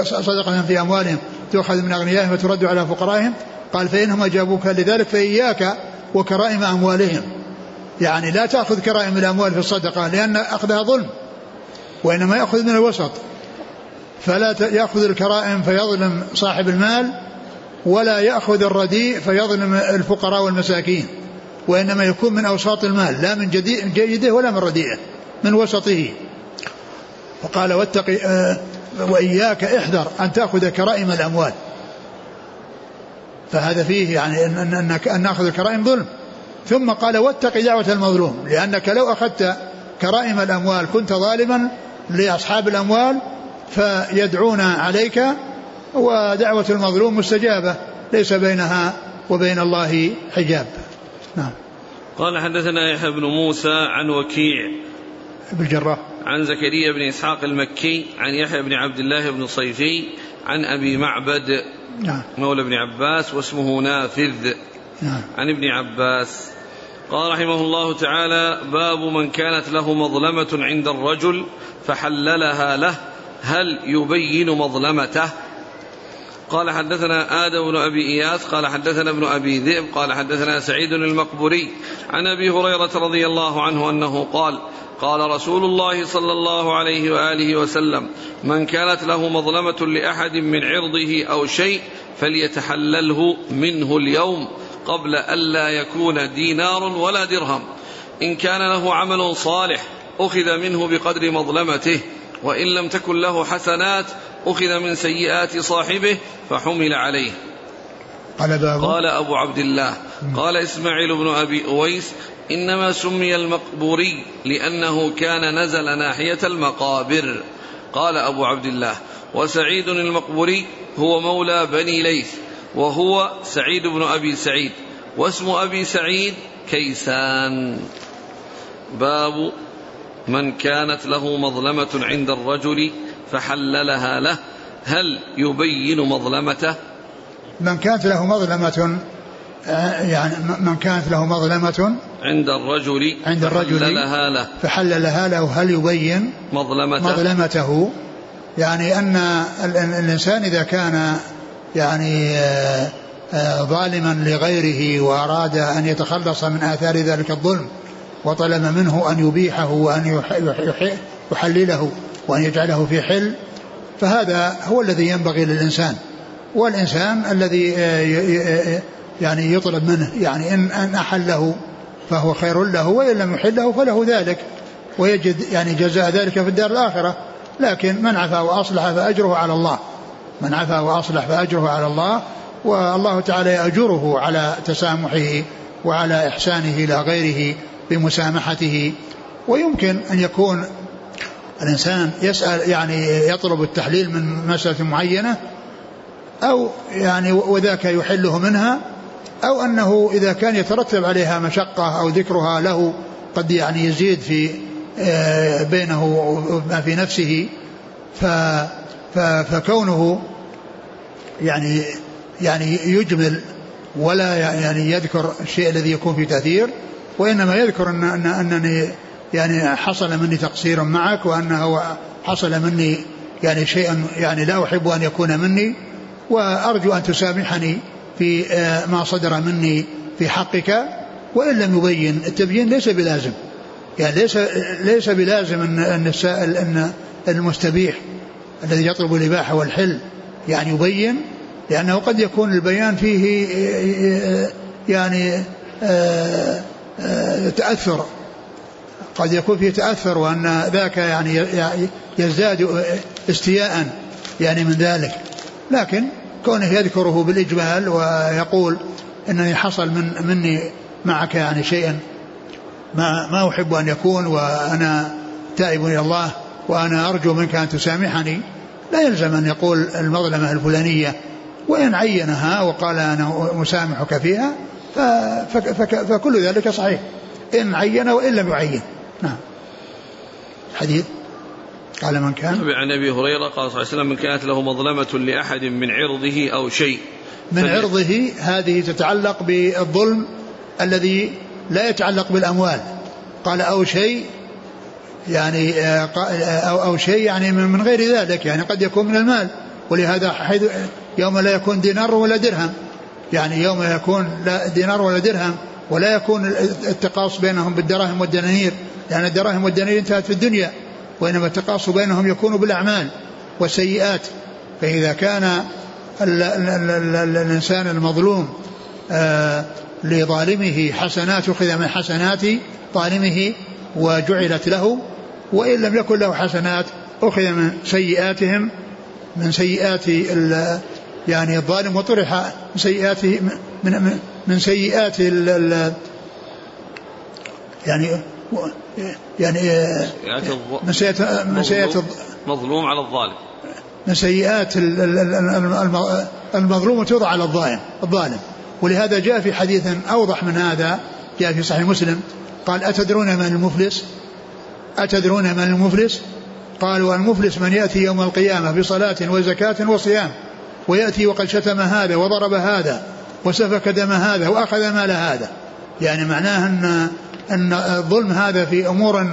صدقة في أموالهم تؤخذ من أغنيائهم وترد على فقرائهم قال فانهم اجابوك لذلك فإياك وكرائم أموالهم. يعني لا تأخذ كرائم الأموال في الصدقة لأن أخذها ظلم وإنما يأخذ من الوسط. فلا يأخذ الكرائم فيظلم صاحب المال ولا يأخذ الرديء فيظلم الفقراء والمساكين وإنما يكون من أوساط المال لا من جيده ولا من رديئه من وسطه. وقال واتق آه، وإياك احذر أن تأخذ كرائم الأموال. فهذا فيه يعني أن, أن, أن نأخذ الكرائم ظلم. ثم قال واتق دعوة المظلوم لأنك لو أخذت كرائم الأموال كنت ظالما لأصحاب الأموال فيدعون عليك ودعوة المظلوم مستجابة ليس بينها وبين الله حجاب. نعم. قال حدثنا يحيى بن موسى عن وكيع بالجراح عن زكريا بن إسحاق المكي عن يحيى بن عبد الله بن صيفي عن أبي معبد نعم. مولى بن عباس واسمه نافذ. نعم. عن ابن عباس. قال رحمه الله تعالى باب من كانت له مظلمة عند الرجل فحللها له هل يبين مظلمته؟ قال حدثنا آدم بن أبي إياس قال حدثنا ابن أبي ذئب قال حدثنا سعيد المقبري عن أبي هريرة رضي الله عنه أنه قال قال رسول الله صلى الله عليه وآله وسلم من كانت له مظلمة لأحد من عرضه أو شيء فليتحلله منه اليوم قبل الا يكون دينار ولا درهم. إن كان له عمل صالح أخذ منه بقدر مظلمته وإن لم تكن له حسنات أخذ من سيئات صاحبه فحمل عليه. قال باب قال أبو عبد الله. قال إسماعيل بن أبي أويس إنما سمي المقبوري لأنه كان نزل ناحية المقابر. قال أبو عبد الله وسعيد المقبوري هو مولى بني ليث وهو سعيد بن أبي سعيد واسم أبي سعيد كيسان. باب من كانت له مظلمة عند الرجل فحللها له. هل يبين مظلمته؟ من كانت له مظلمة آه، يعني من كانت له مظلمة عند الرجل عند الرجل فحللها له. فحللها له. هل يبين مظلمته؟ مظلمته؟ يعني أن الإنسان إذا كان يعني آه، آه، ظالما لغيره وأراد أن يتخلص من آثار ذلك الظلم وطلب منه أن يبيحه وأن يحلله. وأن يجعله في حل فهذا هو الذي ينبغي للإنسان. والإنسان الذي آه، يعني يطلب منه يعني إن أن أحله فهو خير له وإن لم يحله فله ذلك. ويجد يعني جزاء ذلك في الدار الآخرة. لكن من عفا وأصلح فأجره على الله. من عفا وأصلح فأجره على الله. والله تعالى يأجره على تسامحه وعلى إحسانه إلى غيره بمسامحته. ويمكن أن يكون الإنسان يسأل يعني يطلب التحليل من مسألة معينة أو يعني وذاك يحله منها أو أنه إذا كان يترتب عليها مشقة أو ذكرها له قد يعني يزيد في آه، بينه وما في نفسه. فكونه يعني يعني يجمل ولا يعني يذكر الشيء الذي يكون فيه تأثير وإنما يذكر أن أنني يعني حصل مني تقصير معك وأنه حصل مني يعني شيء يعني لا أحب أن يكون مني وأرجو أن تسامحني في آه، ما صدر مني في حقك وإن لم يبين. التبيين ليس بلازم. يعني ليس ليس بلازم أن أن السائل أن المستبيح الذي يطلب الإباحة والحل يعني يبين لأنه قد يكون البيان فيه آه، يعني آه، تأثر قد يكون فيه تأثر وأن ذاك يعني يزداد استياء يعني من ذلك. لكن كونه يذكره بالإجمال ويقول إنني حصل من مني معك يعني شيئا ما ما أحب أن يكون وأنا تائب إلى الله وأنا أرجو منك أن تسامحني لا يلزم أن يقول المظلمة الفلانية وإن عينها وقال أنا مسامحك فيها فكل ذلك صحيح. إن عين وإن لم يعين. نعم. حديث. قال من كان. عن أبي هريرة قال صلى الله عليه وسلم من كانت له مظلمة لأحد من عرضه أو شيء. من عرضه هذه تتعلق بالظلم الذي لا يتعلق بالأموال. قال أو شيء يعني آه، آه، أو, أو شيء يعني من غير ذلك. يعني قد يكون من المال. ولهذا حيث يوم لا يكون دينار ولا درهم. يعني يوم يكون لا دينار ولا درهم. ولا يكون التقاص بينهم بالدراهم والدنانير لأن الدراهم والدنانير انتهت في الدنيا وإنما التقاص بينهم يكون بالأعمال والسيئات. فإذا كان ال ال ال ال الإنسان المظلوم آه لظالمه حسنات أخذ من حسنات ظالمه وجعلت له وإن لم يكن له حسنات أخذ من سيئاتهم من سيئات يعني الظالم وطرح من سيئاته من, من, من سيئات ال يعني يعني من سيئات من سيئات مظلوم على الظالم. من سيئات المظلوم توضع على الظالم الظالم. ولهذا جاء في حديث أوضح من هذا جاء في صحيح مسلم قال أتدرون من المفلس؟ أتدرون من المفلس؟ قالوا المفلس من يأتي يوم القيامة بصلاة وزكاة وصيام. ويأتي وقد شتم هذا وضرب هذا وسفك دم هذا وأخذ مال هذا. يعني معناه ان أن الظلم هذا في أمور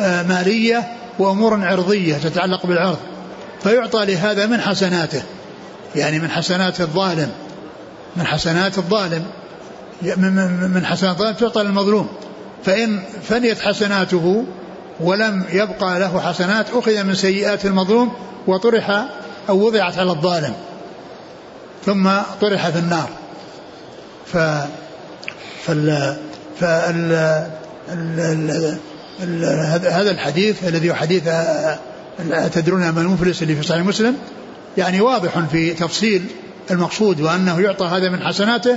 آه، مالية وأمور عرضية تتعلق بالعرض. فيعطى لهذا من حسناته. يعني من حسنات الظالم. من حسنات الظالم. من حسنات الظالم تعطى للمظلوم. فإن فنيت حسناته ولم يبقى له حسنات أخذ من سيئات المظلوم وطرح أو وضعت على الظالم. ثم طرح في النار. ف فال فال هذا الحديث الذي هو حديث تدرون ما المفلس اللي في صحيح مسلم يعني واضح في تفصيل المقصود وأنه يعطى هذا من حسناته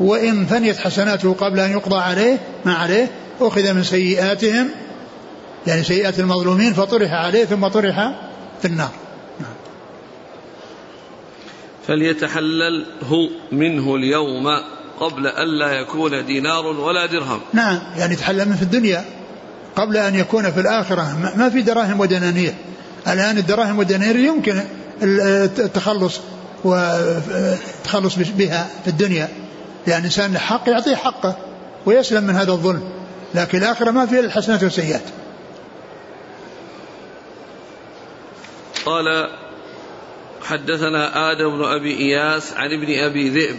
وإن فنيت حسناته قبل أن يقضى عليه ما عليه أخذ من سيئاتهم يعني سيئات المظلومين فطرح عليه ثم طرح في النار. فليتحلل هو منه اليوم قبل ألا يكون دينار ولا درهم. نعم يعني يتحلل منه في الدنيا قبل أن يكون في الآخرة. ما في دراهم ودنانير. الآن الدراهم والدنانير يمكن التخلص والتخلص بها في الدنيا. لأن الإنسان له حق يعطيه حقه ويسلم من هذا الظلم. لكن الآخرة ما فيها الحسنات والسيئات. قال حدثنا آدم بن أبي إياس عن ابن أبي ذئب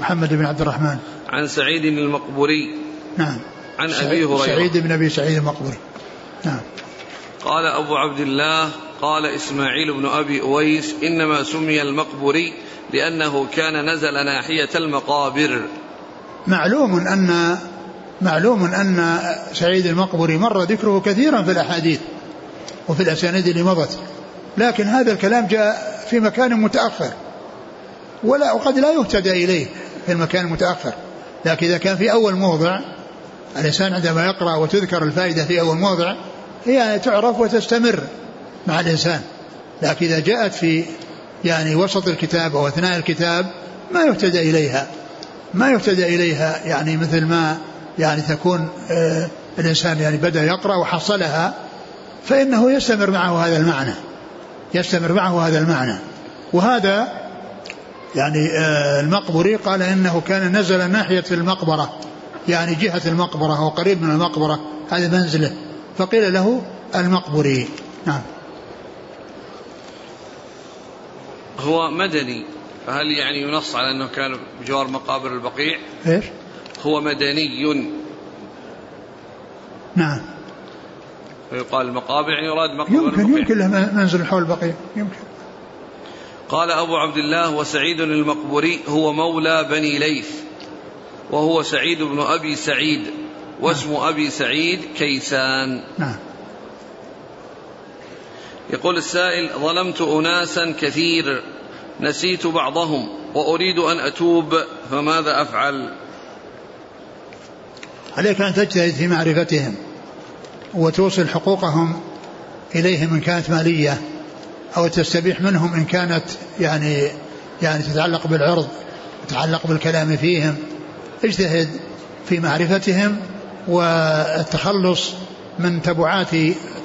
محمد بن عبد الرحمن. عن سعيد المقبوري نعم. عن أبي هريرة. سعيد بن أبي سعيد المقبوري. نعم. قال أبو عبد الله قال إسماعيل بن أبي أويس إنما سمي المقبري لأنه كان نزل ناحية المقابر. معلوم أن معلوم أن سعيد المقبري مر ذكره كثيرا في الأحاديث وفي الأسانيد اللي مضت. لكن هذا الكلام جاء في مكان متأخر. ولا وقد لا يهتدى إليه في المكان المتأخر. لكن إذا كان في أول موضع الإنسان عندما يقرأ وتذكر الفائدة في أول موضع هي تعرف وتستمر مع الإنسان. لكن إذا جاءت في يعني وسط الكتاب أو أثناء الكتاب ما يهتدى إليها. ما يهتدى إليها يعني مثل ما يعني تكون آه الإنسان يعني بدأ يقرأ وحصلها فإنه يستمر معه هذا المعنى. يستمر معه هذا المعنى. وهذا يعني آه المقبري قال إنه كان نزل ناحية المقبرة يعني جهة المقبرة أو قريب من المقبرة هذا منزله. فقيل له المقبري. نعم. هو مدني فهل يعني ينص على أنه كان بجوار مقابر البقيع؟ إيش؟ هو مدني. نعم. ويقال المقابر يعني يراد مقبر يمكن البقيع يمكن له منزل حول البقيع يمكن. قال أبو عبد الله وسعيد المقبري هو مولى بني ليث وهو سعيد بن أبي سعيد واسم أبي سعيد كيسان. نعم. يقول السائل ظلمت أناسا كثير نسيت بعضهم وأريد أن أتوب فماذا أفعل؟ عليك أن تجتهد في معرفتهم. وتوصل حقوقهم إليهم إن كانت مالية أو تستبيح منهم إن كانت يعني يعني تتعلق بالعرض تتعلق بالكلام فيهم. اجتهد في معرفتهم والتخلص من تبعات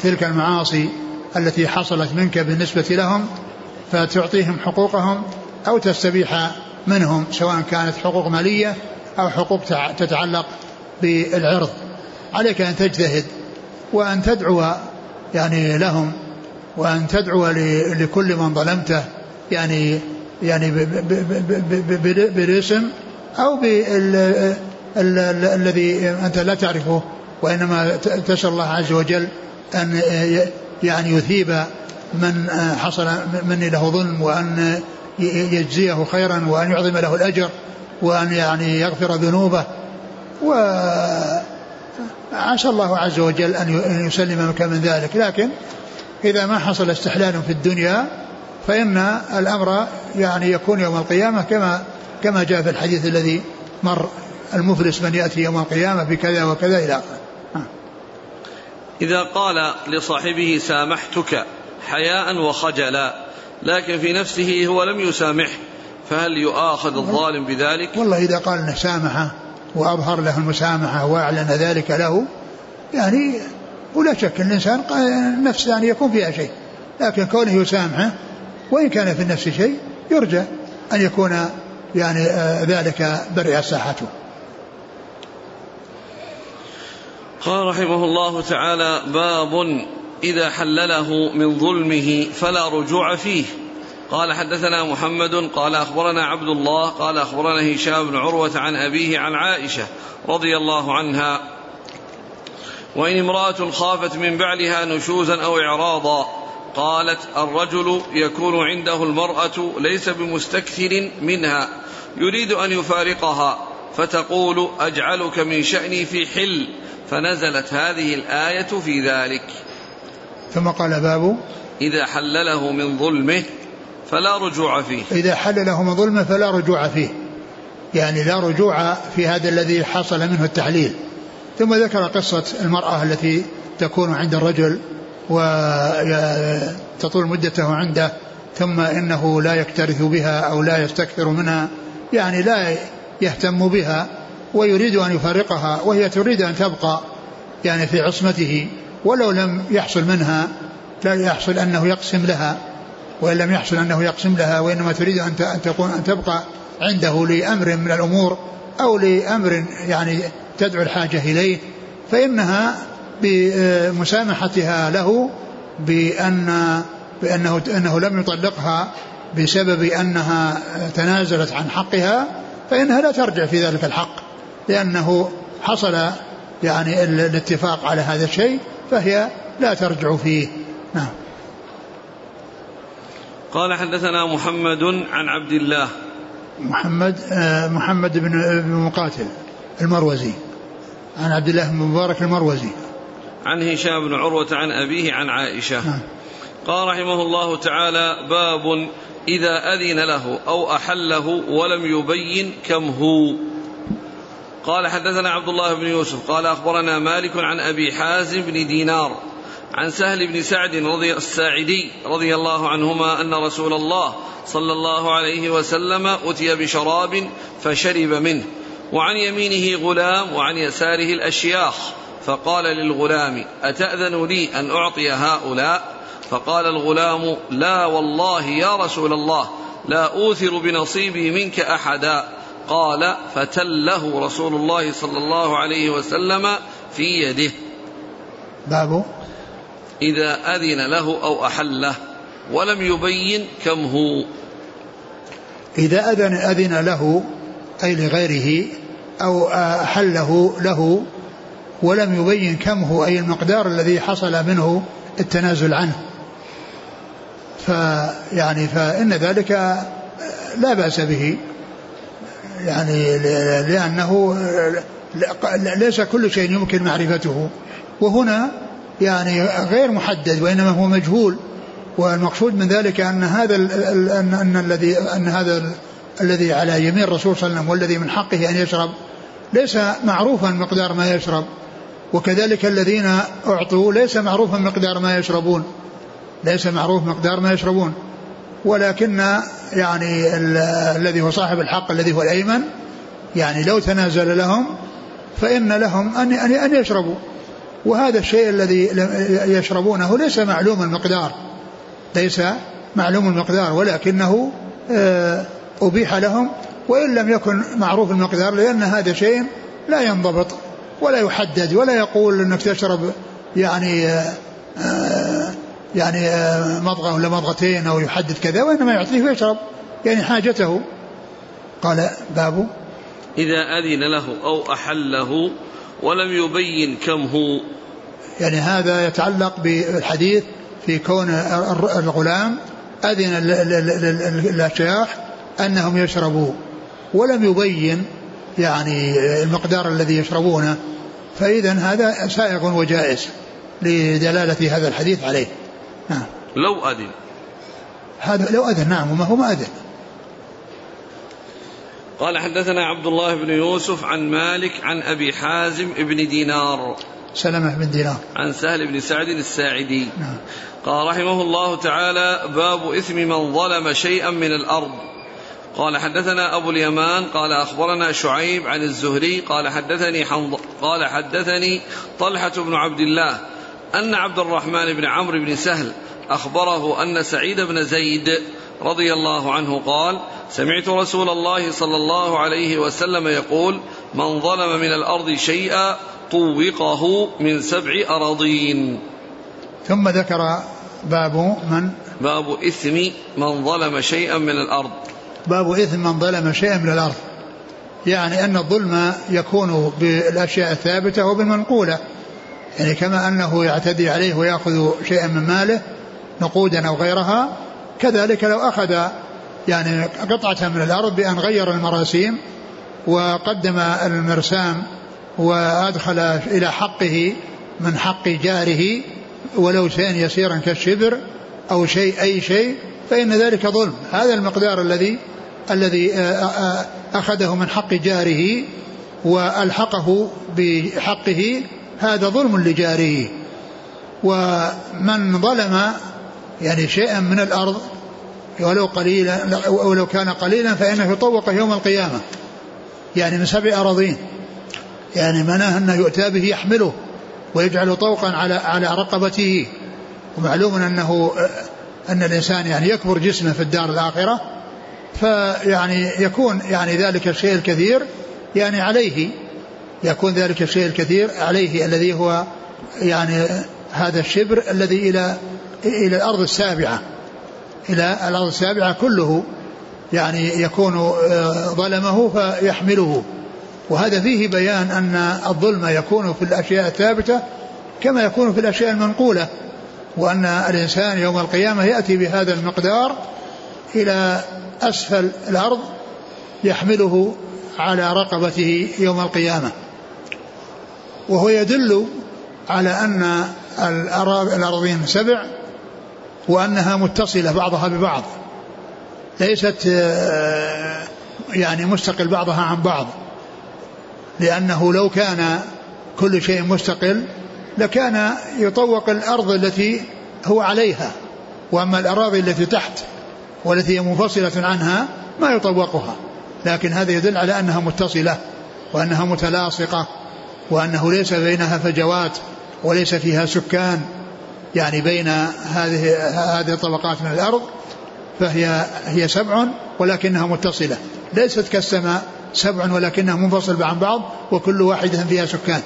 تلك المعاصي التي حصلت منك بالنسبة لهم فتعطيهم حقوقهم أو تستبيح منهم سواء كانت حقوق مالية أو حقوق تتعلق بالعرض. عليك أن تجتهد وأن تدعو يعني لهم وأن تدعو لكل من ظلمته يعني يعني بالاسم أو الذي أنت لا تعرفه وإنما تسأل الله عز وجل أن يعني يثيب من حصل مني له ظلم وأن يجزيه خيرا وأن يعظم له الأجر وأن يعني يغفر ذنوبه و عسى الله عز وجل أن يسلمك من ذلك. لكن إذا ما حصل استحلال في الدنيا فإن الأمر يعني يكون يوم القيامة كما كما جاء في الحديث الذي مر المفلس من يأتي يوم القيامة بكذا وكذا إلى آخره. إذا قال لصاحبه سامحتك حياء وخجلا لكن في نفسه هو لم يسامحه فهل يؤاخذ الظالم بذلك؟ والله إذا قال سامحه وأظهر له المسامحة وأعلن ذلك له يعني ولا شك أن الإنسان النفس يعني يكون فيها شيء لكن كونه يسامحه وإن كان في النفس شيء يرجى أن يكون يعني ذلك برئ ساحته. قال رحمه الله تعالى باب إذا حلله من ظلمه فلا رجوع فيه. قال حدثنا محمد قال أخبرنا عبد الله قال أخبرنا هشام بن عروة عن أبيه عن عائشة رضي الله عنها. وإن امرأة خافت من بعلها نشوزا أو إعراضا قالت الرجل يكون عنده المرأة ليس بمستكثر منها يريد أن يفارقها فتقول أجعلك من شأني في حل فنزلت هذه الآية في ذلك. ثم قال باب إذا حلله من ظلمه فلا رجوع فيه. إذا حل له من ظلمه فلا رجوع فيه. يعني لا رجوع في هذا الذي حصل منه التحليل. ثم ذكر قصة المرأة التي تكون عند الرجل وتطول مدته عنده ثم إنه لا يكترث بها أو لا يستكثر منها. يعني لا يهتم بها ويريد أن يفارقها وهي تريد أن تبقى يعني في عصمته. ولو لم يحصل منها لا يحصل أنه يقسم لها. وإن لم يحصل أنه يقسم لها وإنما تريد أن أن تكون أن تبقى عنده لأمر من الأمور أو لأمر يعني تدعو الحاجة إليه فإنها بمسامحتها له بأن بأنه أنه لم يطلقها بسبب أنها تنازلت عن حقها فإنها لا ترجع في ذلك الحق لأنه حصل يعني الاتفاق على هذا الشيء فهي لا ترجع فيه. نعم. قال حدثنا محمد عن عبد الله. محمد آه، محمد بن مقاتل المروزي. عن عبد الله بن مبارك المروزي. عن هشام بن عروة عن أبيه عن عائشة. نعم. قال رحمه الله تعالى باب إذا أذن له أو أحله ولم يبين كم هو. قال حدثنا عبد الله بن يوسف قال أخبرنا مالك عن أبي حازم بن دينار. عن سهل بن سعد رضي الساعدي رضي الله عنهما أن رسول الله صلى الله عليه وسلم أتي بشراب فشرب منه وعن يمينه غلام وعن يساره الأشياخ فقال للغلام أتأذن لي أن أعطي هؤلاء؟ فقال الغلام لا والله يا رسول الله لا أوثر بنصيبي منك أحدا. قال فتله رسول الله صلى الله عليه وسلم في يده. باب إذا أذن له أو أحله ولم يبين كم هو. إذا أذن أذن له أي لغيره أو أحله له ولم يبين كم هو أي المقدار الذي حصل منه التنازل عنه. فيعني فإن ذلك لا بأس به. يعني لأنه ليس كل شيء يمكن معرفته. وهنا يعني غير محدد وإنما هو مجهول. والمقصود من ذلك أن هذا أن, أن الذي أن هذا الذي على يمين الرسول صلى الله عليه وسلم والذي من حقه أن يشرب ليس معروفا مقدار ما يشرب. وكذلك الذين أعطوا ليس معروفا مقدار ما يشربون. ليس معروف مقدار ما يشربون. ولكن يعني الذي هو صاحب الحق الذي هو الأيمن يعني لو تنازل لهم فإن لهم أن أن يشربوا. وهذا الشيء الذي يشربونه ليس معلوم المقدار ليس معلوم المقدار ولكنه آه، أبيح لهم وإن لم يكن معروف المقدار لأن هذا شيء لا ينضبط ولا يحدد ولا يقول أنك تشرب يعني آه، آه، يعني مضغة ولا مضغتين أو يحدد كذا وإنما يعطيه ويشرب يعني حاجته. قال باب إذا أذن له أو أحله ولم يبين كم هو. يعني هذا يتعلق بالحديث في كون الغلام أذن الأشياخ أنهم يشربوا ولم يبين يعني المقدار الذي يشربونه. فإذا هذا سائغ وجائز لدلالة هذا الحديث عليه. نعم. لو أذن. هذا لو أذن نعم وما هو ما أذن. قال حدثنا عبد الله بن يوسف عن مالك عن أبي حازم بن دينار. سلمة بن دينار. عن سهل بن سعد الساعدي. نعم. قال رحمه الله تعالى باب إثم من ظلم شيئا من الأرض. قال حدثنا أبو اليمان قال أخبرنا شعيب عن الزهري قال حدثني حنظ قال حدثني طلحة بن عبد الله أن عبد الرحمن بن عمرو بن سهل أخبره أن سعيد بن زيد رضي الله عنه قال سمعت رسول الله صلى الله عليه وسلم يقول من ظلم من الأرض شيئا طوقه من سبع أراضين ثم ذكر باب من؟ باب إثم من ظلم شيئا من الأرض. باب إثم من ظلم شيئا من الأرض. يعني أن الظلم يكون بالأشياء الثابتة وبالمنقولة. يعني كما أنه يعتدي عليه ويأخذ شيئا من ماله نقودا أو غيرها كذلك لو أخذ يعني قطعة من الأرض بأن غير المراسيم وقدم المرسام وأدخل إلى حقه من حق جاره ولو شيئا يسيرا كالشبر أو شيء أي شيء فإن ذلك ظلم. هذا المقدار الذي الذي أخذه من حق جاره وألحقه بحقه هذا ظلم لجاره. ومن ظلم يعني شيئا من الأرض ولو قليلا ولو كان قليلا فإنه يطوق يوم القيامة. يعني من سبع أراضين. يعني مناه أنه يؤتى به يحمله ويجعل طوقا على على رقبته. ومعلوم أنه أن الإنسان يعني يكبر جسمه في الدار الآخرة فيعني يكون يعني ذلك الشيء الكثير يعني عليه يكون ذلك الشيء الكثير عليه الذي هو يعني هذا الشبر الذي إلى إلى الأرض السابعة. إلى الأرض السابعة كله يعني يكون آه، ظلمه فيحمله. وهذا فيه بيان أن الظلم يكون في الأشياء الثابتة كما يكون في الأشياء المنقولة وأن الإنسان يوم القيامة يأتي بهذا المقدار إلى أسفل الأرض يحمله على رقبته يوم القيامة. وهو يدل على أن الأراضين سبع وأنها متصلة بعضها ببعض. ليست آه، يعني مستقل بعضها عن بعض. لأنه لو كان كل شيء مستقل لكان يطوق الأرض التي هو عليها. وأما الأراضي التي تحت والتي هي منفصلة عنها ما يطوقها. لكن هذا يدل على أنها متصلة وأنها متلاصقة وأنه ليس بينها فجوات وليس فيها سكان. يعني بين هذه هذه الطبقات من الأرض فهي هي سبع ولكنها متصلة. ليست كالسماء سبع ولكنها منفصل عن بعض وكل واحدة فيها سكان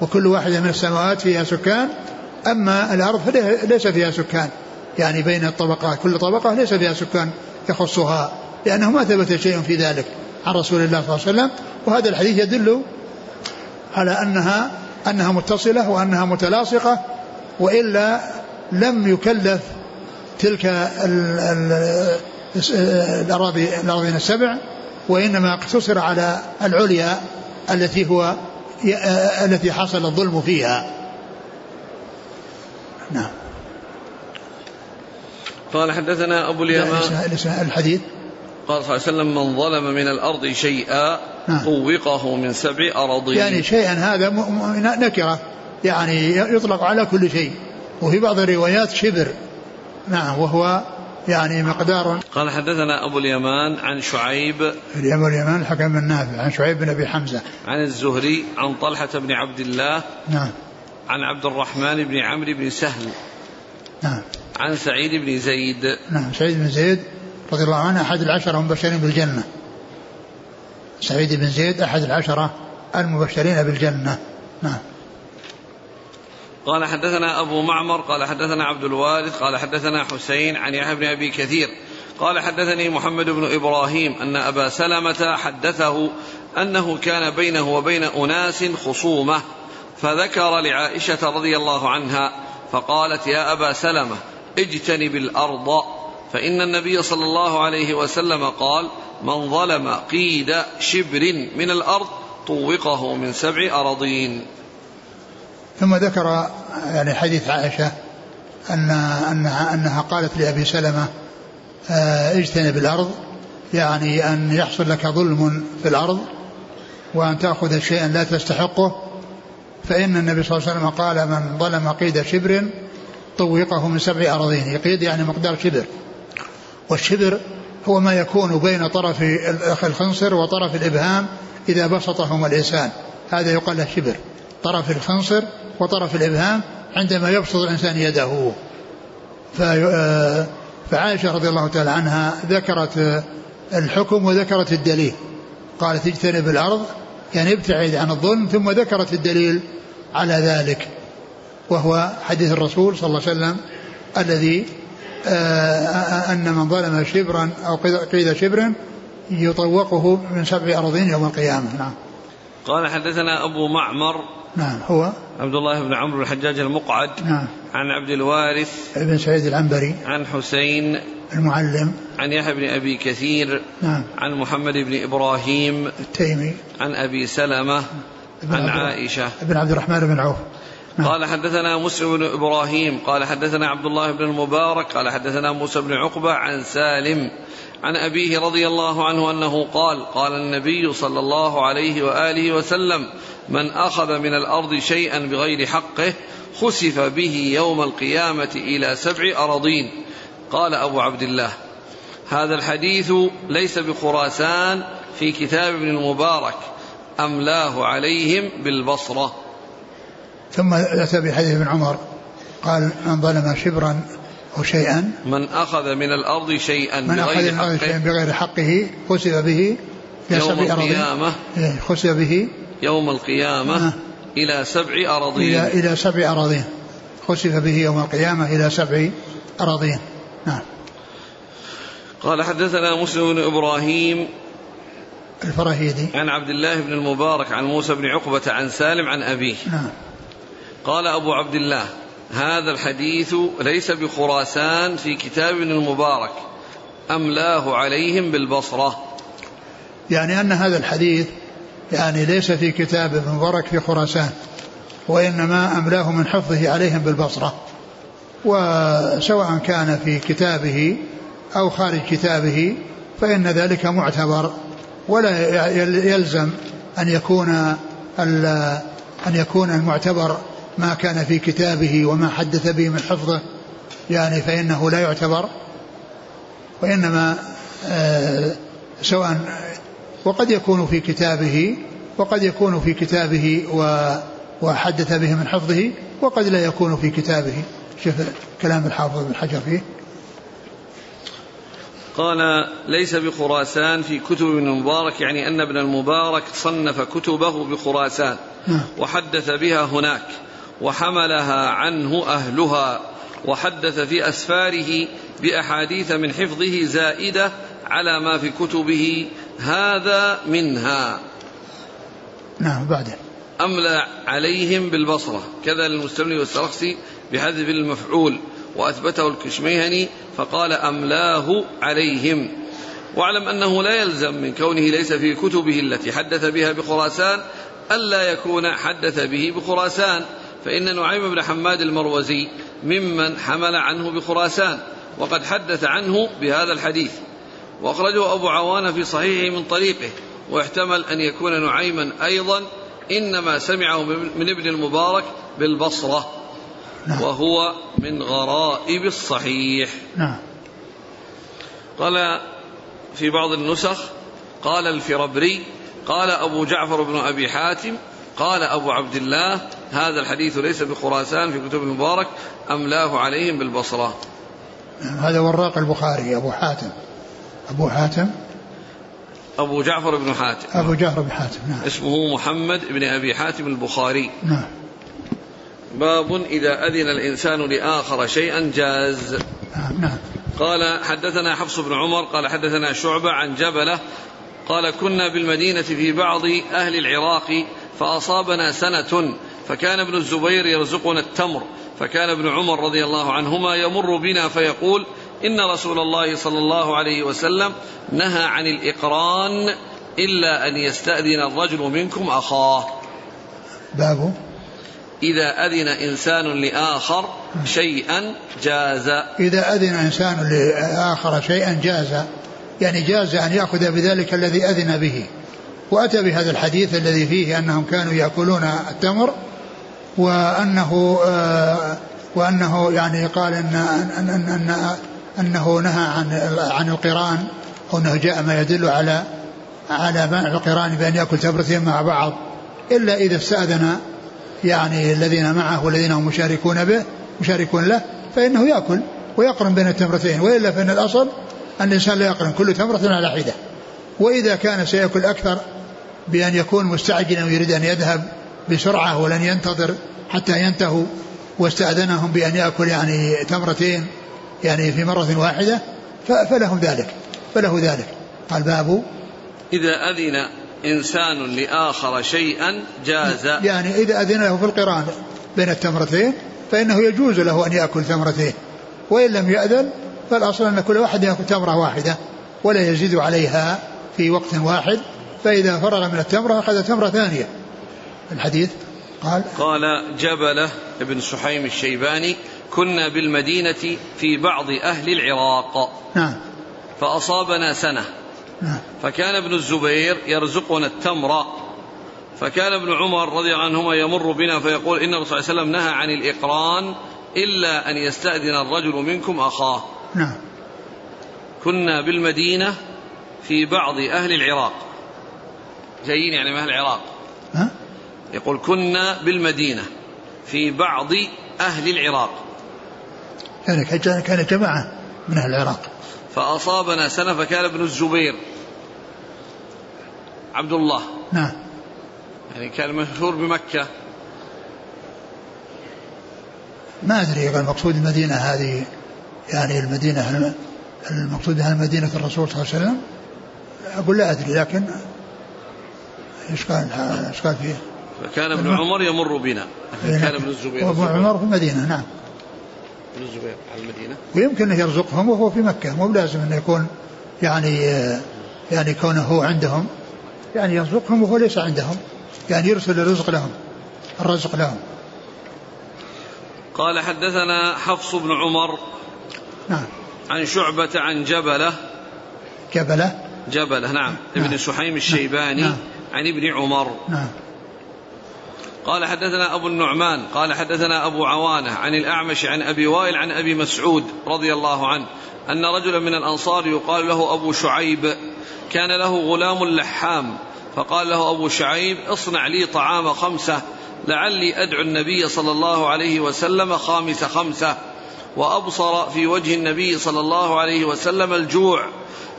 وكل واحدة من السماوات فيها سكان أما الأرض فليس فيها سكان. يعني بين الطبقات كل طبقة ليس فيها سكان يخصها لأنه ما ثبت شيء في ذلك عن رسول الله صلى الله عليه وسلم. وهذا الحديث يدل على أنها أنها متصلة وأنها متلاصقة وإلا لم يكلف تلك الأراضي الأراضين السبع وإنما اقتصر على العليا التي هو التي حصل الظلم فيها. نعم. قال حدثنا أبو اليمان الحديث. قال صلى الله عليه وسلم من ظلم من الأرض شيئا نعم. طوقه من سبع أراضين. يعني شيئا هذا نكرة. يعني يطلق على كل شيء. وفي بعض الروايات شبر. نعم وهو يعني مقدار قال حدثنا أبو اليمان عن شعيب. أبو اليمان الحكم بن نافع عن شعيب بن أبي حمزة. عن الزهري عن طلحة بن عبد الله. نعم. عن عبد الرحمن بن عمرو بن سهل. نعم. عن سعيد بن زيد. نعم سعيد بن زيد رضي الله عنه أحد العشرة المبشرين بالجنة. سعيد بن زيد أحد العشرة المبشرين بالجنة. نعم. قال حدثنا أبو معمر قال حدثنا عبد الوارث قال حدثنا حسين عن يحيى بن أبي كثير. قال حدثني محمد بن إبراهيم أن أبا سلمة حدثه أنه كان بينه وبين أناس خصومة فذكر لعائشة رضي الله عنها فقالت يا أبا سلمة اجتنب الأرض. فإن النبي صلى الله عليه وسلم قال من ظلم قيد شبر من الأرض طوقه من سبع أراضين. ثم ذكر يعني حديث عائشة أن أنها, أنها قالت لأبي سلمة آه، اجتنب الأرض يعني أن يحصل لك ظلم في الأرض وأن تأخذ شيئا لا تستحقه فإن النبي صلى الله عليه وسلم قال من ظلم قيد شبر طوقه من سبع أراضين. يقيد يعني مقدار شبر. والشبر هو ما يكون بين طرف الخنصر وطرف الإبهام إذا بسطهما الإنسان. هذا يقال له شبر. طرف الخنصر وطرف الإبهام عندما يبسط الإنسان يده. فعائشة رضي الله تعالى عنها ذكرت الحكم وذكرت الدليل. قالت اجتنب الأرض يعني ابتعد عن الظلم ثم ذكرت الدليل على ذلك. وهو حديث الرسول صلى الله عليه وسلم الذي آه، أن من ظلم شبرا أو قيد شبر يطوقه من سبع أراضين يوم القيامة. نعم. قال حدثنا أبو معمر نعم هو عبد الله بن عمرو الحجاج المقعد. نعم. عن عبد الوارث. بن سعيد العنبري. عن حسين. المعلم. عن يحيى بن أبي كثير. نعم. عن محمد بن إبراهيم. التيمي. عن أبي سلمة. عن عائشة. بن عبد الرحمن بن عوف. نعم. قال حدثنا مسلم بن إبراهيم. قال حدثنا عبد الله بن المبارك. قال حدثنا موسى بن عقبة عن سالم. عن أبيه رضي الله عنه أنه قال قال النبي صلى الله عليه وآله وسلم من أخذ من الأرض شيئا بغير حقه خسف به يوم القيامة إلى سبع أراضين. قال أبو عبد الله هذا الحديث ليس بخراسان في كتاب ابن المبارك أملاه عليهم بالبصرة. ثم أتى بحديث ابن عمر قال من ظلم شبرا أو شيئا؟ من أخذ من الأرض شيئا من أخذ من الأرض شيئا حقه بغير حقه خسف به إلى يوم القيامة. إيه، خسف به. يوم القيامة. آه. إلى سبع أراضين إلى إلى سبع أراضين خسف به يوم القيامة إلى سبع أراضين نعم. قال حدثنا مسلم بن إبراهيم الفراهيدي. عن عبد الله بن المبارك عن موسى بن عقبة عن سالم عن أبيه. نعم. قال أبو عبد الله هذا الحديث ليس بخراسان في كتاب المبارك أملاه عليهم بالبصرة؟ يعني أن هذا الحديث يعني ليس في كتاب ابن مبارك في خراسان وإنما أملاه من حفظه عليهم بالبصرة. وسواء كان في كتابه أو خارج كتابه فإن ذلك معتبر ولا يلزم أن يكون أن يكون المعتبر ما كان في كتابه وما حدث به من حفظه يعني فإنه لا يعتبر وإنما آه، سواء وقد يكون في كتابه وقد يكون في كتابه و وحدث به من حفظه وقد لا يكون في كتابه. شوف كلام الحافظ بن حجر فيه. قال ليس بخراسان في كتب ابن المبارك يعني أن ابن المبارك صنف كتبه بخراسان نعم. وحدث بها هناك. وحملها عنه أهلها وحدث في أسفاره بأحاديث من حفظه زائدة على ما في كتبه هذا منها. نعم بعدين أملى عليهم بالبصرة. كذا للمستملي والسرخسي بحذف المفعول وأثبته الكشميهني فقال أملاه عليهم. واعلم أنه لا يلزم من كونه ليس في كتبه التي حدث بها بخراسان ألا يكون حدث به بخراسان. فإن نعيم بن حماد المروزي ممن حمل عنه بخراسان وقد حدث عنه بهذا الحديث. وأخرجه أبو عوان في صحيحه من طريقه واحتمل أن يكون نعيما أيضا إنما سمعه من ابن المبارك بالبصرة نعم. وهو من غرائب الصحيح. نعم. قال في بعض النسخ قال الفربري قال أبو جعفر بن أبي حاتم قال أبو عبد الله هذا الحديث ليس بخراسان في كتب المبارك أملاه عليهم بالبصرة. هذا وراق البخاري أبو حاتم. أبو حاتم؟ أبو جعفر بن حاتم. أبو جعفر بن حاتم نعم. اسمه محمد بن أبي حاتم البخاري. نعم. باب إذا أذن الإنسان لآخر شيئا جاز. نعم نعم. قال حدثنا حفص بن عمر قال حدثنا شعبة عن جبلة قال كنا بالمدينة في بعض أهل العراق فأصابنا سنة فكان ابن الزبير يرزقنا التمر فكان ابن عمر رضي الله عنهما يمر بنا فيقول إن رسول الله صلى الله عليه وسلم نهى عن الإقران إلا أن يستأذن الرجل منكم أخاه. باب إذا أذن إنسان لآخر شيئا جاز. إذا أذن إنسان لآخر شيئا جاز. يعني جاز أن يأخذ بذلك الذي أذن به. وأتى بهذا الحديث الذي فيه أنهم كانوا يأكلون التمر وأنه آه وأنه يعني قال إن, أن, أن, أن أنه نهى عن عن القرآن أو أنه جاء ما يدل على على منع القرآن بأن يأكل تمرتين مع بعض إلا إذا استأذن يعني الذين معه والذين هم مشاركون به مشاركون له فإنه يأكل ويقرن بين التمرتين وإلا فإن الأصل أن الإنسان لا يقرن كل تمرة على حدة. وإذا كان سيأكل أكثر بأن يكون مستعجلا ويريد أن يذهب بسرعة ولن ينتظر حتى ينتهوا واستأذنهم بأن يأكل يعني تمرتين يعني في مرة واحدة فلهم ذلك فله ذلك. قال باب إذا أذن إنسان لآخر شيئا جاز. يعني إذا أذن له في القرآن بين التمرتين فإنه يجوز له أن يأكل تمرتين وإن لم يأذن فالأصل أن كل واحد يأكل تمرة واحدة ولا يزيد عليها في وقت واحد. فإذا فرغ من التمرة أخذ تمرة ثانية. الحديث قال قال جبلة ابن سحيم الشيباني كنا بالمدينة في بعض أهل العراق. نعم. فأصابنا سنة. نعم. فكان ابن الزبير يرزقنا التمر فكان ابن عمر رضي الله عنهما يمر بنا فيقول إن الرسول صلى الله عليه وسلم نهى عن الإقران إلا أن يستأذن الرجل منكم أخاه. نعم. كنا بالمدينة في بعض أهل العراق. جايين يعني من أهل العراق. ها؟ يقول كنا بالمدينة في بعض أهل العراق. يعني كان جماعة من أهل العراق. فأصابنا سنة فكان ابن الزبير عبد الله. نعم. يعني كان مشهور بمكة. ما أدري المقصود المدينة هذه. يعني المدينة المقصود مدينة الرسول صلى الله عليه وسلم؟ أقول لا أدري لكن إيش قال فيه؟ فكان ابن عمر يمر بنا. كان ابن الزبير. وابن عمر في المدينة نعم. ابن الزبير على المدينة. ويمكن أن يرزقهم وهو في مكة. مو بلازم أنه يكون يعني يعني كونه هو عندهم. يعني يرزقهم وهو ليس عندهم. يعني يرسل الرزق لهم. الرزق لهم. قال حدثنا حفص بن عمر نعم. عن شعبة عن جبلة. جبلة؟ جبلة نعم, نعم. ابن سحيم الشيباني. نعم. عن ابن عمر. نعم. قال حدثنا أبو النعمان قال حدثنا أبو عوانة عن الأعمش عن أبي وائل عن أبي مسعود رضي الله عنه أن رجلا من الأنصار يقال له أبو شعيب كان له غلام لحام فقال له أبو شعيب اصنع لي طعام خمسة لعلي أدعو النبي صلى الله عليه وسلم خامس خمسة وأبصر في وجه النبي صلى الله عليه وسلم الجوع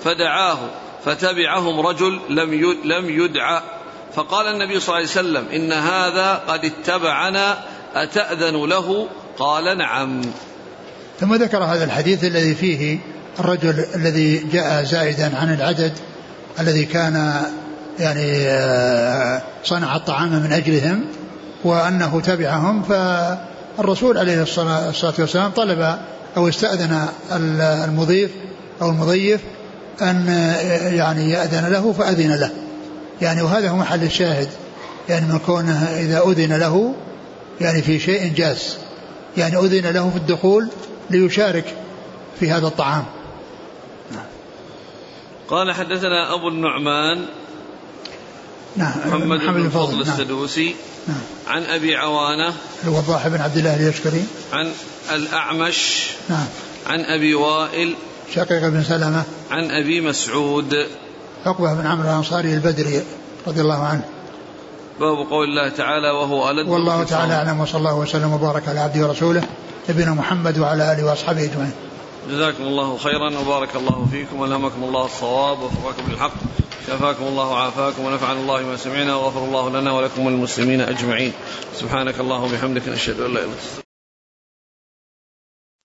فدعاه فتبعهم رجل لم لم يدع. فقال النبي صلى الله عليه وسلم إن هذا قد اتبعنا أتأذن له؟ قال نعم. ثم ذكر هذا الحديث الذي فيه الرجل الذي جاء زائدا عن العدد الذي كان يعني آه، صنع الطعام من أجلهم وأنه تبعهم فالرسول عليه الصلاة والسلام طلب أو استأذن المضيف أو المضيف أن يعني يأذن له فأذن له. يعني وهذا هو محل الشاهد. يعني من كونه إذا أذن له يعني في شيء جاز. يعني أذن له في الدخول ليشارك في هذا الطعام. قال حدثنا أبو النعمان نعم. محمد بن فضل. نعم. السدوسي نعم. عن أبي عوانة الوضاح بن عبد الله اليشكري. عن الأعمش نعم. عن أبي وائل شقيق بن سلمة عن أبي مسعود. عقبة بن عمرو الأنصاري البدري رضي الله عنه. باب قول الله تعالى وهو ألد والله. تعالى أعلم وصلى الله وسلم وبارك على عبده ورسوله نبينا محمد وعلى آله وأصحابه أجمعين. جزاكم الله خيرا وبارك الله فيكم وألهمكم الله الصواب ووفقكم للحق. شفاكم الله وعافاكم ونفعنا الله ما سمعنا وغفر الله لنا ولكم وللمسلمين أجمعين. سبحانك اللهم وبحمدك نشهد أن لا إله إلا أنت.